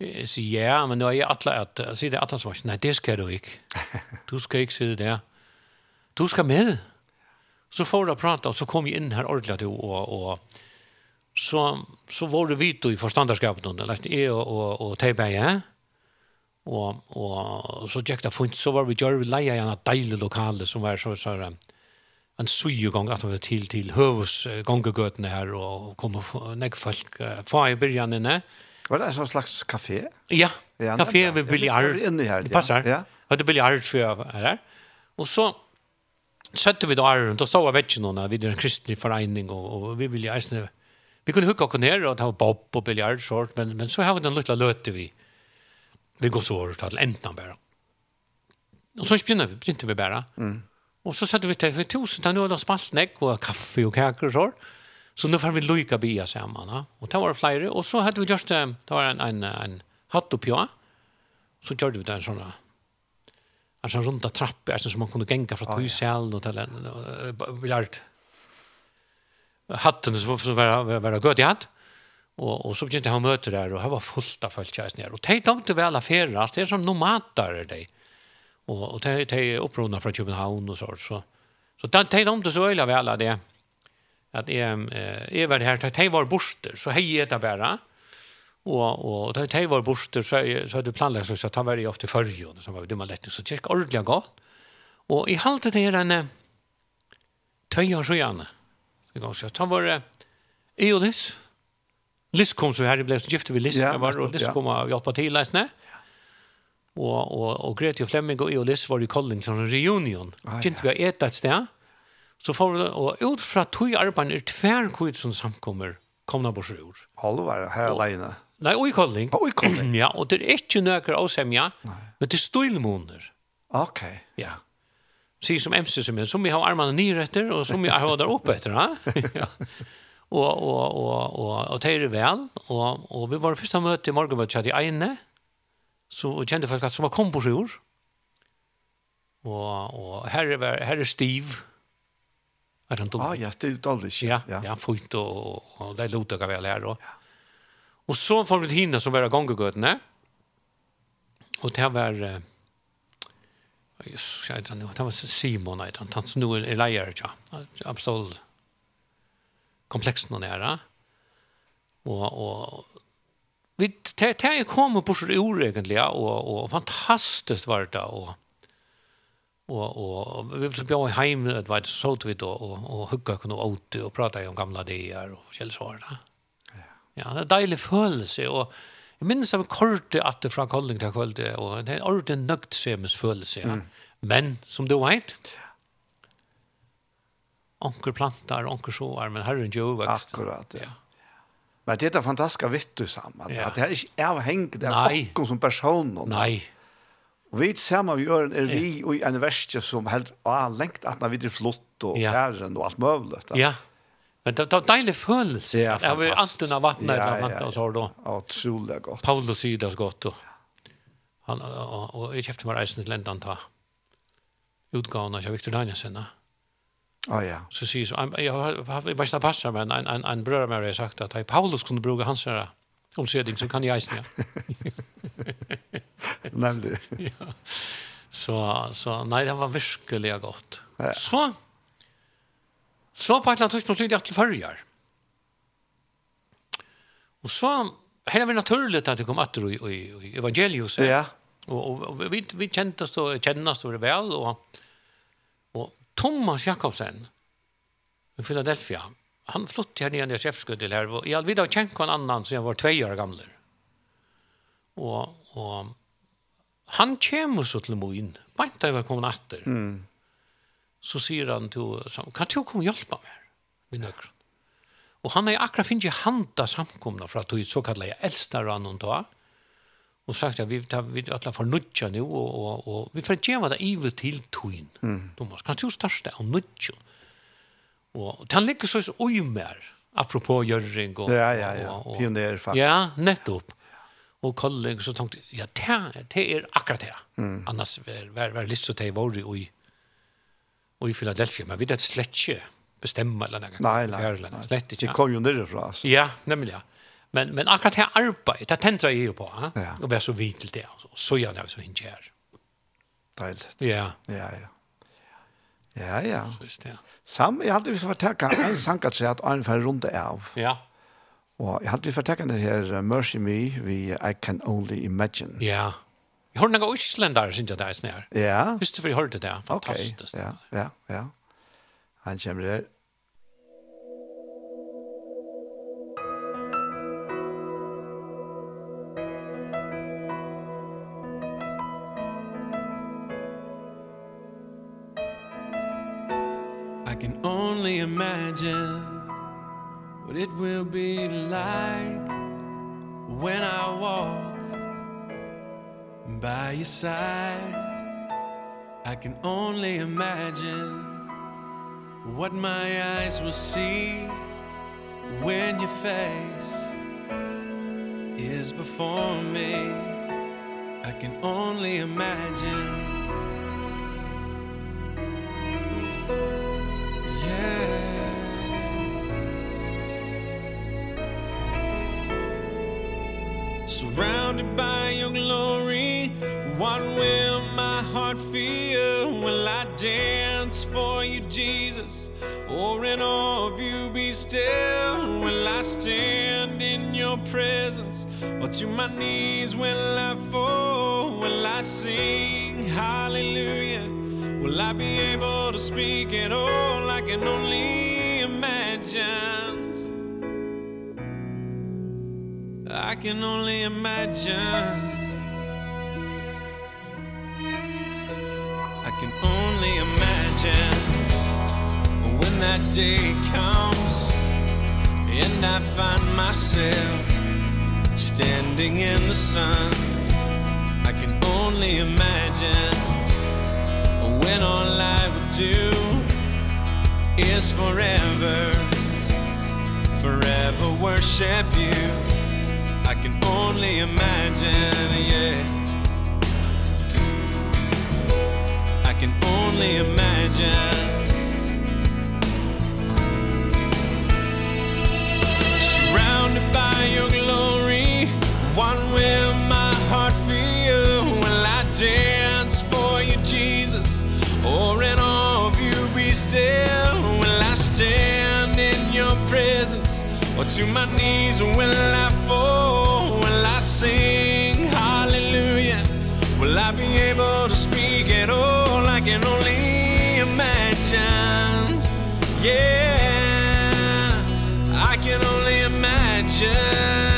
Jeg sier, ja, men nå er jeg atle at, jeg sier det atle som var, nei, det skal du ikke. Du [LAUGHS] skal ikke sitte der. Du skal med. Så får jag prata och så kom jag in här ordentligt och, och så, så var det vitt i förståndarskapet. Jag läste er och, och, och Tejberg Og, og så gikk det funnet, så var vi gjør vi leie en deilig lokale som var så, så en sujegång at vi til til høvus gongegøtene her og kom og nek folk få i byrjan inne. Var det en sånn slags kafé? Ja, ja kafé ved biljard. Det Passar. Ja. Det er biljard for jeg her. Og så Søtte vi da är rundt, og så var vekk noen av videre en kristelig forening, og, og vi ville eisne, vi kunne hukka oss ned, og det var bob og biljardshort, men, men så har vi den lilla løte vi, vi går så året til enten bare. Og så begynte vi, begynte vi bare. Mm. Og så satte vi til, for tusen, nå er det och og kaffe og kaker og. Så nu får vi lycka bia hemma Ja. Och det var flera. Och så hade vi just, det var en, en, en hatt och ja. Så gjorde vi den sådana en alltså runda trappor alltså som man kunde gänga från hushåll och till en biljard hatten så var var var gott jag hade og och så begynte jeg å møte der, og här var fullt av folk där nere. Och de tomte vel affærer, altså, det er som nomader er de. Og, og de de upprorna fra København og så så så de de tomte så øyla vel av det. Att är jeg var her, de var borster så hei hejade det bara. Och og det det var borster så så hade planlagt så att han var ju ofte förr och så var det man lätt så kyrka ordentlig godt. Och i halte det är en två år så gärna. Det går så han var Eolis. Lis kom så här det blev så gifte vi Lis ja, var och det kom og hjälpa till läsna. Och och och Grete och Flemming och Eolis var i Kolling som en reunion. Kjente vi ett et där. Så får vi och ut fra tog er är kvitt som samkommer komna på sjur. Halva här alene. Nei, og i Kolling. Og i Kolling. [CLEARS THROAT] ja, og det er ikke nøkker avsemja, men det er stølmåner. Ok. Ja. Sier som MC som jeg, som jeg har armene nere etter, og som jeg har der oppe etter, [LAUGHS] ja. Og, og, og, og, og det er vel, og, og vi var første møte i morgenmøtet i Eine, så kjente folk at som var komposjord, og, og her, er, her er Steve, er han dum? Ah, ja, Stiv dårlig, ja. Ja, ja fint, og, og det er lotet vel her, og. Ja. Og så får vi hinna som var gongegøtene. Og det var... Jesus, jeg vet ikke, det var Simon, jeg vet han som nå er leier, ja. Absolut kompleksen og nære. Og, og vi, det, det kommer på så ord egentlig, og, og fantastisk var det, og og og vi blev bjå heim att vad så vit vi då og och hugga kunde åt og prata om gamla dagar og källsvar da. Ja, det er deilig følelse, og jeg minnes av en korte atter fra Kolling til kvölde, og det er en ordentlig nøgtsemes følelse, ja. Mm. Men, som du vet, onker plantar, onker soar, men herren jo vekst. Akkurat, ja. ja. Men det är fantastiska vittu sammen, Ja. Att det här är inte avhängigt Nei. någon som person. Nej. Og vi sammen vi gör vi och en verste som helt ah, lengt att når vi er flott och ja. herren og alt mulig. möjligt. Ja. Men det var deilig følelse. Ja, jeg var anten av vattnet ja, ja, ja. og så da. Ja, utrolig godt. Paulus sier det godt. Og, han, og, og jeg kjøpte meg reisen til Lendan ta utgavene av Victor Danielsen. Ah, ja. Så sier han, jeg, jeg, jeg var ikke passer, men en, en, en brød med har sagt at Paulus kunne bruke hans her omsedning, så kan jeg eisen, ja. [LAUGHS] Nemlig. [LAUGHS] ja. Så, så, nei, det var virkelig godt. Ja. Så, Så på et eller annet tidspunkt flyttet jeg til førjar. Og så, her er vi naturligt at det kom atter i, i, i evangeliet. Ja. Og, og, og vi, vi kjentes og kjennes og vel, og, og Thomas Jakobsen i Philadelphia, han flyttet her nere i til her, og jeg hadde kjent en annan som jeg var tvei år gamle. Og, og han kommer så til Moin, bare da jeg var kommet atter. Mm så sier han til Samuel, kan du komme og hjelpe meg med nøkron? Og han er akkurat finnet handa samkomna fra tog så kallet jeg eldste rann og ta, og sagt at vi, ta, vi alle for nødja nu, og, og, og vi får gjøre det ivet til togin. Mm. Thomas, kan du største av nødja? Og han ligger så ui mer, apropos gjøring og, ja, ja, ja. og, og, pioner faktisk. Ja, nettopp. Og kolleg så tenkte, ja, det, det er akkurat det. Mm. Annars var, var, var lyst til å ta i våre i og i Philadelphia, men vi det slett ikke bestemme eller noe. Nei, nei, nei. Slett ikke. Det kom jo nirrefra, altså. Ja, nemlig, ja. Men, men akkurat her arbeid, det tenter jeg jo på, ha? ja. og være så vidt til det, altså. så gjør jeg det så ikke her. Deilig. Ja. Ja, ja. Ja, ja. Så Just, ja. Sam, jeg hadde vist fortekka en [CLEARS THROAT] sankat seg at en fer runde av. Ja. Og jeg hadde vist fortekka det her Mercy Me, vi I Can Only Imagine. Ja. Yeah. Jeg har noen Øslendere, synes jeg det er sånn her. Ja. Husk til for jeg hørte det, fantastisk. Okay. Ja, ja, ja. Han kommer der. I can only imagine what it will be like when I walk by your side I can only imagine what my eyes will see when your face is before me. I can only imagine surrounded by your glory What will my heart feel? Will I dance for you, Jesus? Or in awe of you be still? Will I stand in your presence? Or to my knees will I fall? Will I sing hallelujah? Will I be able to speak at all? I can only imagine I can only imagine. I can only imagine When that day comes And I find myself Standing in the sun. I can only imagine When all I would do Is forever Forever worship you. I can only imagine, yeah. I can only imagine. Surrounded by your glory One will my heart feel Will I dance for you, Jesus. Or in all of you be still Will I stand in your presence. Or to my knees will I fall sing hallelujah. Will I be able to speak at all? I can only imagine. Yeah I can only imagine.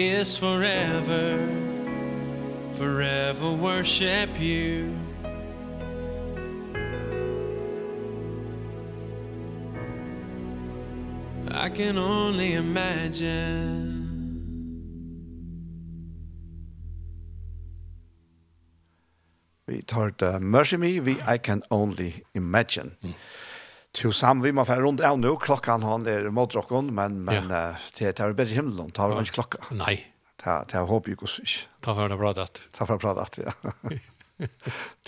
is forever Forever worship you I can only imagine Vi tar det Mercy Me, vi I Can Only Imagine. Mm. Jo, sam vi må fære rundt av nå. Klokkan han er mot dere, men, men ja. uh, det er bedre himmelen. Ta vel ikke klokka. Nei. Ta, ta håper jeg også ikke. Ta for det bra det. Ta for det bra datt, ja.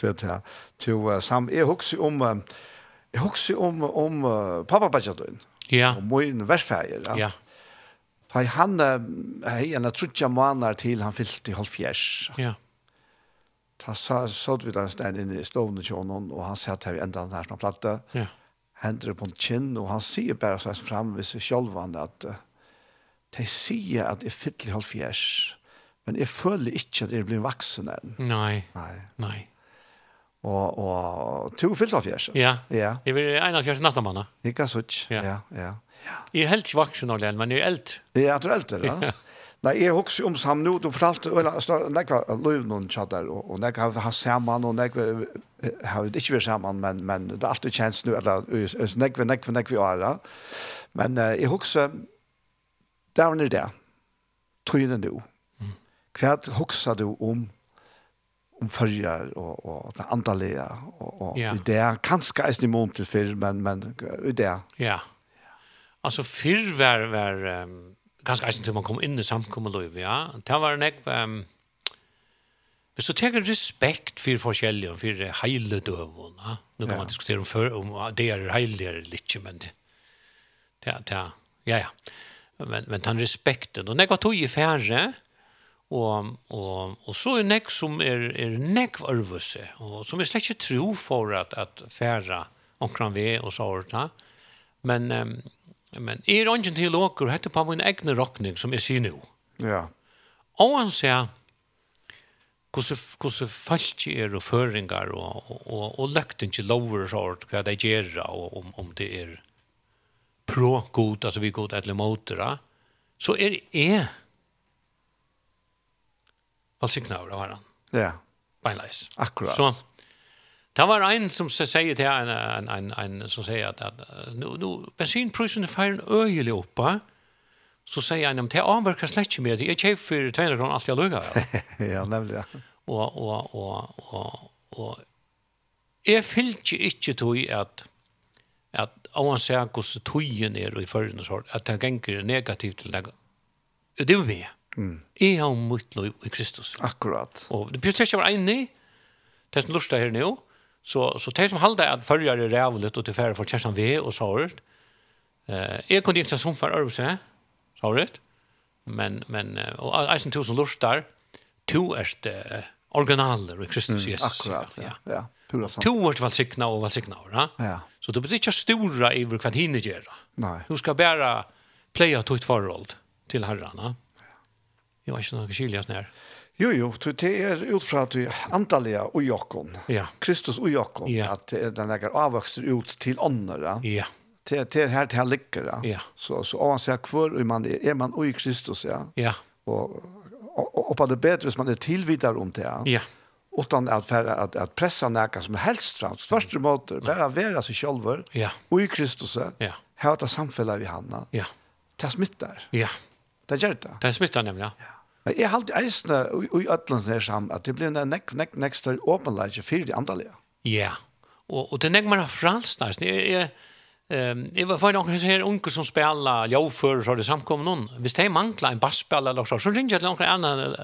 det er det. sam, jeg husker om, jeg husker om, om uh, pappa Bajadun. Ja. Og min verfeier. Ja. ja. Hei, han hei, en er trutja måneder til han fyllt i halvfjers. Ja. Ta sa, så vi den stedet inne i stovene til honom, og han satt her i enda den som han platte. Ja hender på en kinn, og han sier bare så fram ved seg sjølvande at de sier at jeg fyller i halvfjers, men jeg føler ikke at jeg blir vaksen enn. Nei, nei. nei. Og, og to fyller halv fjers. Ja, ja. jeg vil en av fjers nattamanna. Ikke sånn, ja, ja. ja. Jeg er helt vaksen, men jeg er helt. Ja, du er helt, ja. [LAUGHS] Nei, jeg husker om sammen nå, du fortalte, eller, nek var løyv noen tjatter, og, og nek har hatt sammen, og nek har ikke vært sammen, men, men det er alltid kjent nå, eller nek vi, nek vi, nek vi er Men uh, jeg husker, der var det, tryne nå. Hva husker du om, om fyrjar og, og det andalega, og, og ja. det er kanskje eisen i mån til før, men, men det er. Ja. Altså, fyrr var, var um ganske eisen til man kom inn i samkommeløyve, ja. Det var en ekv, um, hvis du tenker respekt for forskjellige, for heile døvån, ja. Nå kan ja. man diskutere om, for, om det er heile eller ikke, men det, det, det, ja, ja. Men, men den respekten, og nekva tog i færre, og, og, og så er nek som er, er nek varvuse, og som er slett ikke tro for at, at færre omkring vi og så ordna, men um, Men er ungen til åker, hette på min egne rockning som jeg sier nå. Ja. Og han sier, hvordan falskje er og føringer og, og, og, og løkten ikke lover sort hva de gjør og om, om det er pro-god, altså vi er god eller måter, så er jeg valgsignavere av hverandre. Ja. Beinleis. Akkurat. Så Det var en som säger till en, en, en, en som säger att, att nu, nu bensinprisen får en öjel uppe så säger han, det avverkar slett med det. Jag köper för 200 kronor allt jag lugar. ja, nemlig, ja. Og, og, og, og, og, jeg fyllte ikke tog at at om man ser hvordan tøyen er i førrende sort, at det ganger negativt til det. Det er vi. Mm. Jeg har mitt lov i Kristus. Akkurat. Og det betyr ikke å være enig, det er som lustet her nå, Så, så det som halda at fyrjar er rævligt og til færre for kjærstan vi og sårst. Eh, jeg kunne ikke som for øvelse, sårst. Men, men, og eisen tusen lustar, to erst eh, originaler i Kristus Jesus. Akkurat, ja. ja. Pura sant. To erst valsikna og valsikna, ja. ja. Så du blir ikke stora i hva hinne göra. Nei. Du skal bare playa tutt forhold til herrarna. Ja. Jeg var ikke noe kylja snær. Jo, jo, det er ut fra at du antalliga og jokkon. Ja. Kristus og jokkon. Ja. Att den där avväxter ut til åndere. Ja. Det det här till ligger. Ja. Så så oavsett kvar man är, är man i Kristus, ja. Ja. Och och på det bättre som man är tillvidare om det. Ja. Utan att för att att pressa näka som helst fram. Första motor bara vara sig själv. Ja. Och i Kristus. Ja. Här det samfälla vi hanna. Ja. Det smittar. Ja. Det gör det. Det smittar nämligen. Ja. Men jeg halte eisene i Øtlands her sammen, at det blir en nekk, nekk, nekk større åpenleggje for de andre leger. Ja, og, og det nekk man har fransk nesten. Jeg, jeg, Um, jeg var for noen her unge som spiller jordfører, så har det samkommet noen. Hvis de mangler en bassspiller, eller så, så ringer jeg til noen annen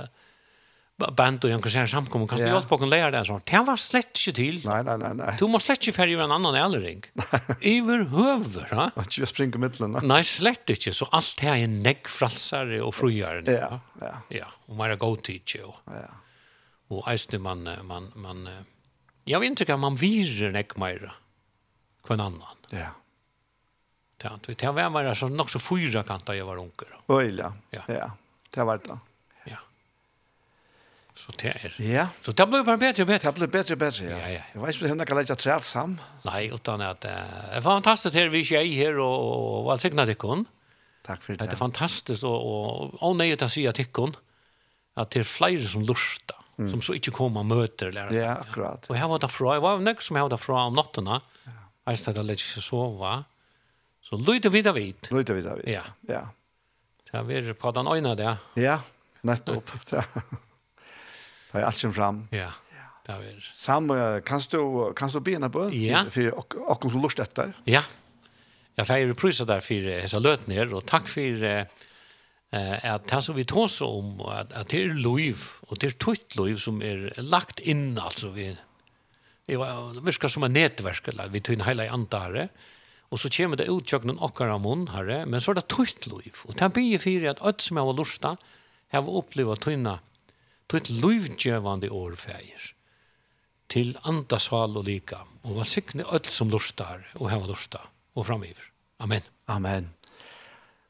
band och en konsert samkomma kan du hjälpa och lära den sån. Det var slett inte till. Nej nej nej nej. Du måste slett inte för en annan äldring. Över huvud, va? Att ju springa mitteln. Nej, slett inte. Så allt här är näggfralsare och fröjare. Ja. Ja. Ja, och mera go teacher. Ja. Och äste man man man jag vet inte om man virer negg mer kvar annan. Ja. Tant, det var mer så nog så fyra kantar jag var onkel. Oj ja. Ja. Det var det. Så det er. Ja. Så det blir bare bedre og bedre. Det blir bedre og bedre, ja. ja, ja. Jeg vet ikke om jeg kan legge træt sammen. Nei, utan at det er fantastisk her vi er her og, og, og velsigna tikkun. Takk for det. Det er fantastisk og, og, og nøyet å si at tikkun at det er flere som lusta, mm. som så ikke kommer og møter lærere. Ja, akkurat. Og jeg var derfra, jeg var nøyre som jeg var derfra om nattene, ja. jeg stedet lett ikke sove, så lyder vi da vidt. Lyder vi da vidt, ja. ja. Så jeg var på den øyne der. Ja, nettopp. [LAUGHS] Ja. Det er allt som fram. Ja. Det er. Sam, kan du, kan du bena på? Ja. för och och som lust etter. Ja. Jeg feirer prøysa der for hessa løtner, og takk for eh, at det som vi tås om, at, at det er liv, og det er tøyt liv som er lagt inn, altså vi, det virker som en nätverk eller vi tøyner hele antare, og så kommer det ut tjøkken och av munn, herre, men så er det tøyt liv, og det er bygge for at alt som jeg var lusta, jeg var opplevd tøyna Tutt livgjevande årfeir til andasal og lika, og valsikne öll som lustar, og heva lusta, og framiver. Amen. Amen.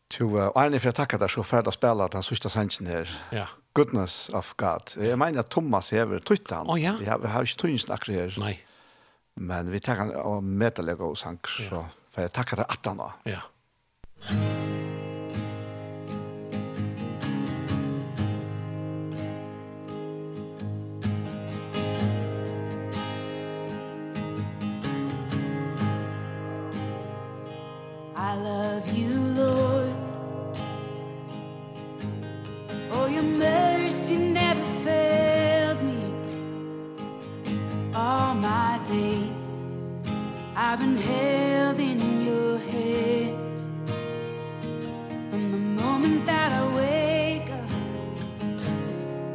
Tu, uh, Arne, for jeg tacka deg så ferdig å spela den sista sannsjen her. Ja. Goodness of God. Jeg mener at Thomas hever tøytte han. Å oh, ja. Vi har, vi har ikke tøyne snakker her. Nei. Men vi tackar han og meddelegger og sanker, ja. så for jeg takker deg at han da. Ja. Ja. I've been held in your hand From the moment that I wake up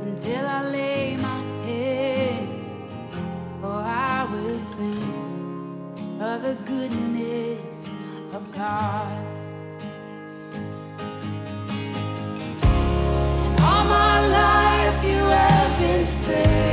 Until I lay my head. Oh, I will sing Of the goodness of God. And all my life you have been faithful.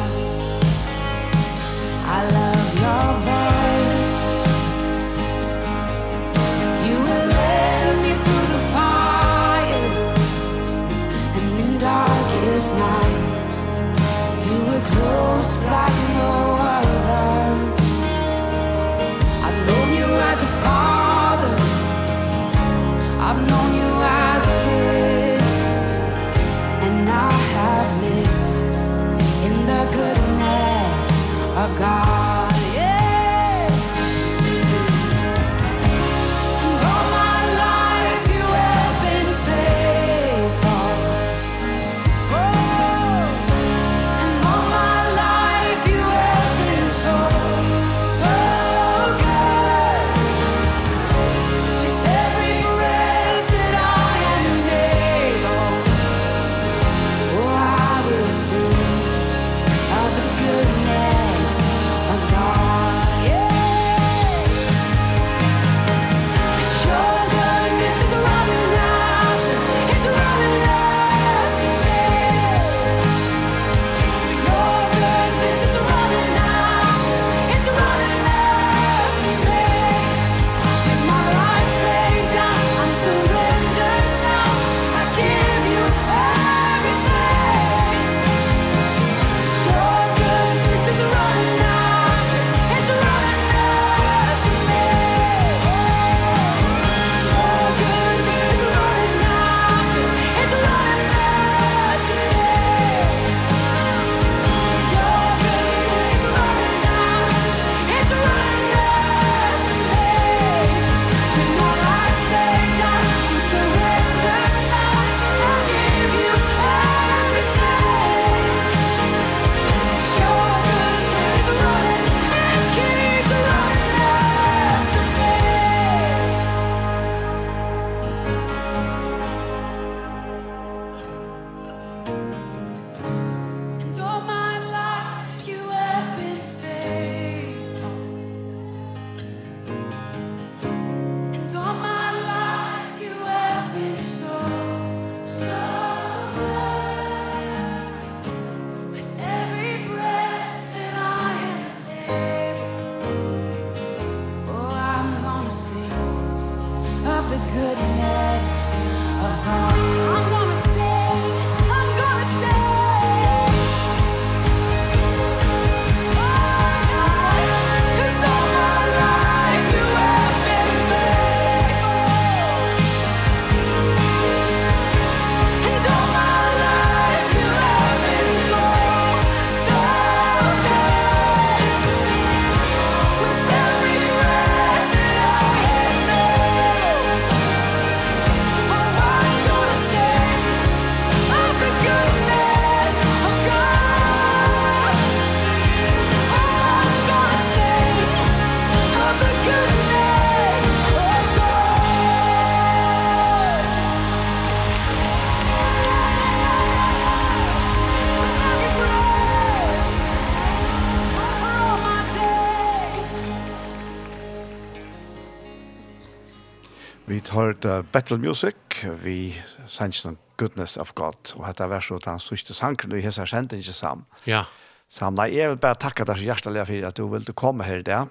Battle Music, vi sannsyn Goodness of God, og dette vers så den sørste sangen, og hese kjente ikke sam. Ja. Samla, jeg vil bare takke deg så hjertelig for at du ville komme her i dag,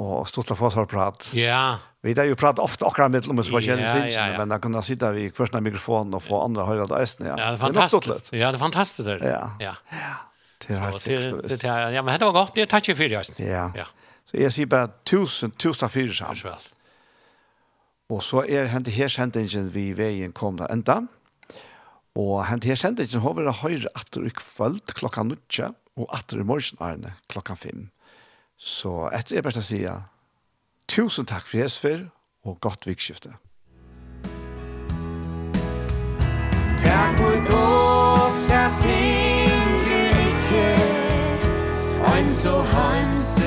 og stått til å få oss prat. Ja. Vi har jo pratet ofte akkurat med om oss forskjellige ja, ting, ja, ja. men da kunne jeg sitte ved kvørst mikrofonen og få andre høyre av eisen. Ja. ja, det er fantastisk. Ja, det er fantastisk. Det. Ja. ja. Det er helt sikkert. Ja, men det var godt. Det er takk for det. Ja. ja. Så jeg sier bare tusen, tusen takk sammen. det. Takk for. Og så er hent her sendingen vi veien kom da enda. Og hent her sendingen har vært høyre atter i kvöld klokka nutja, og atter i morgen arne klokka fem. Så etter er bare å si tusen takk for Jesper, og godt vikskifte. Takk for dog, der ting til ikke, ein so hans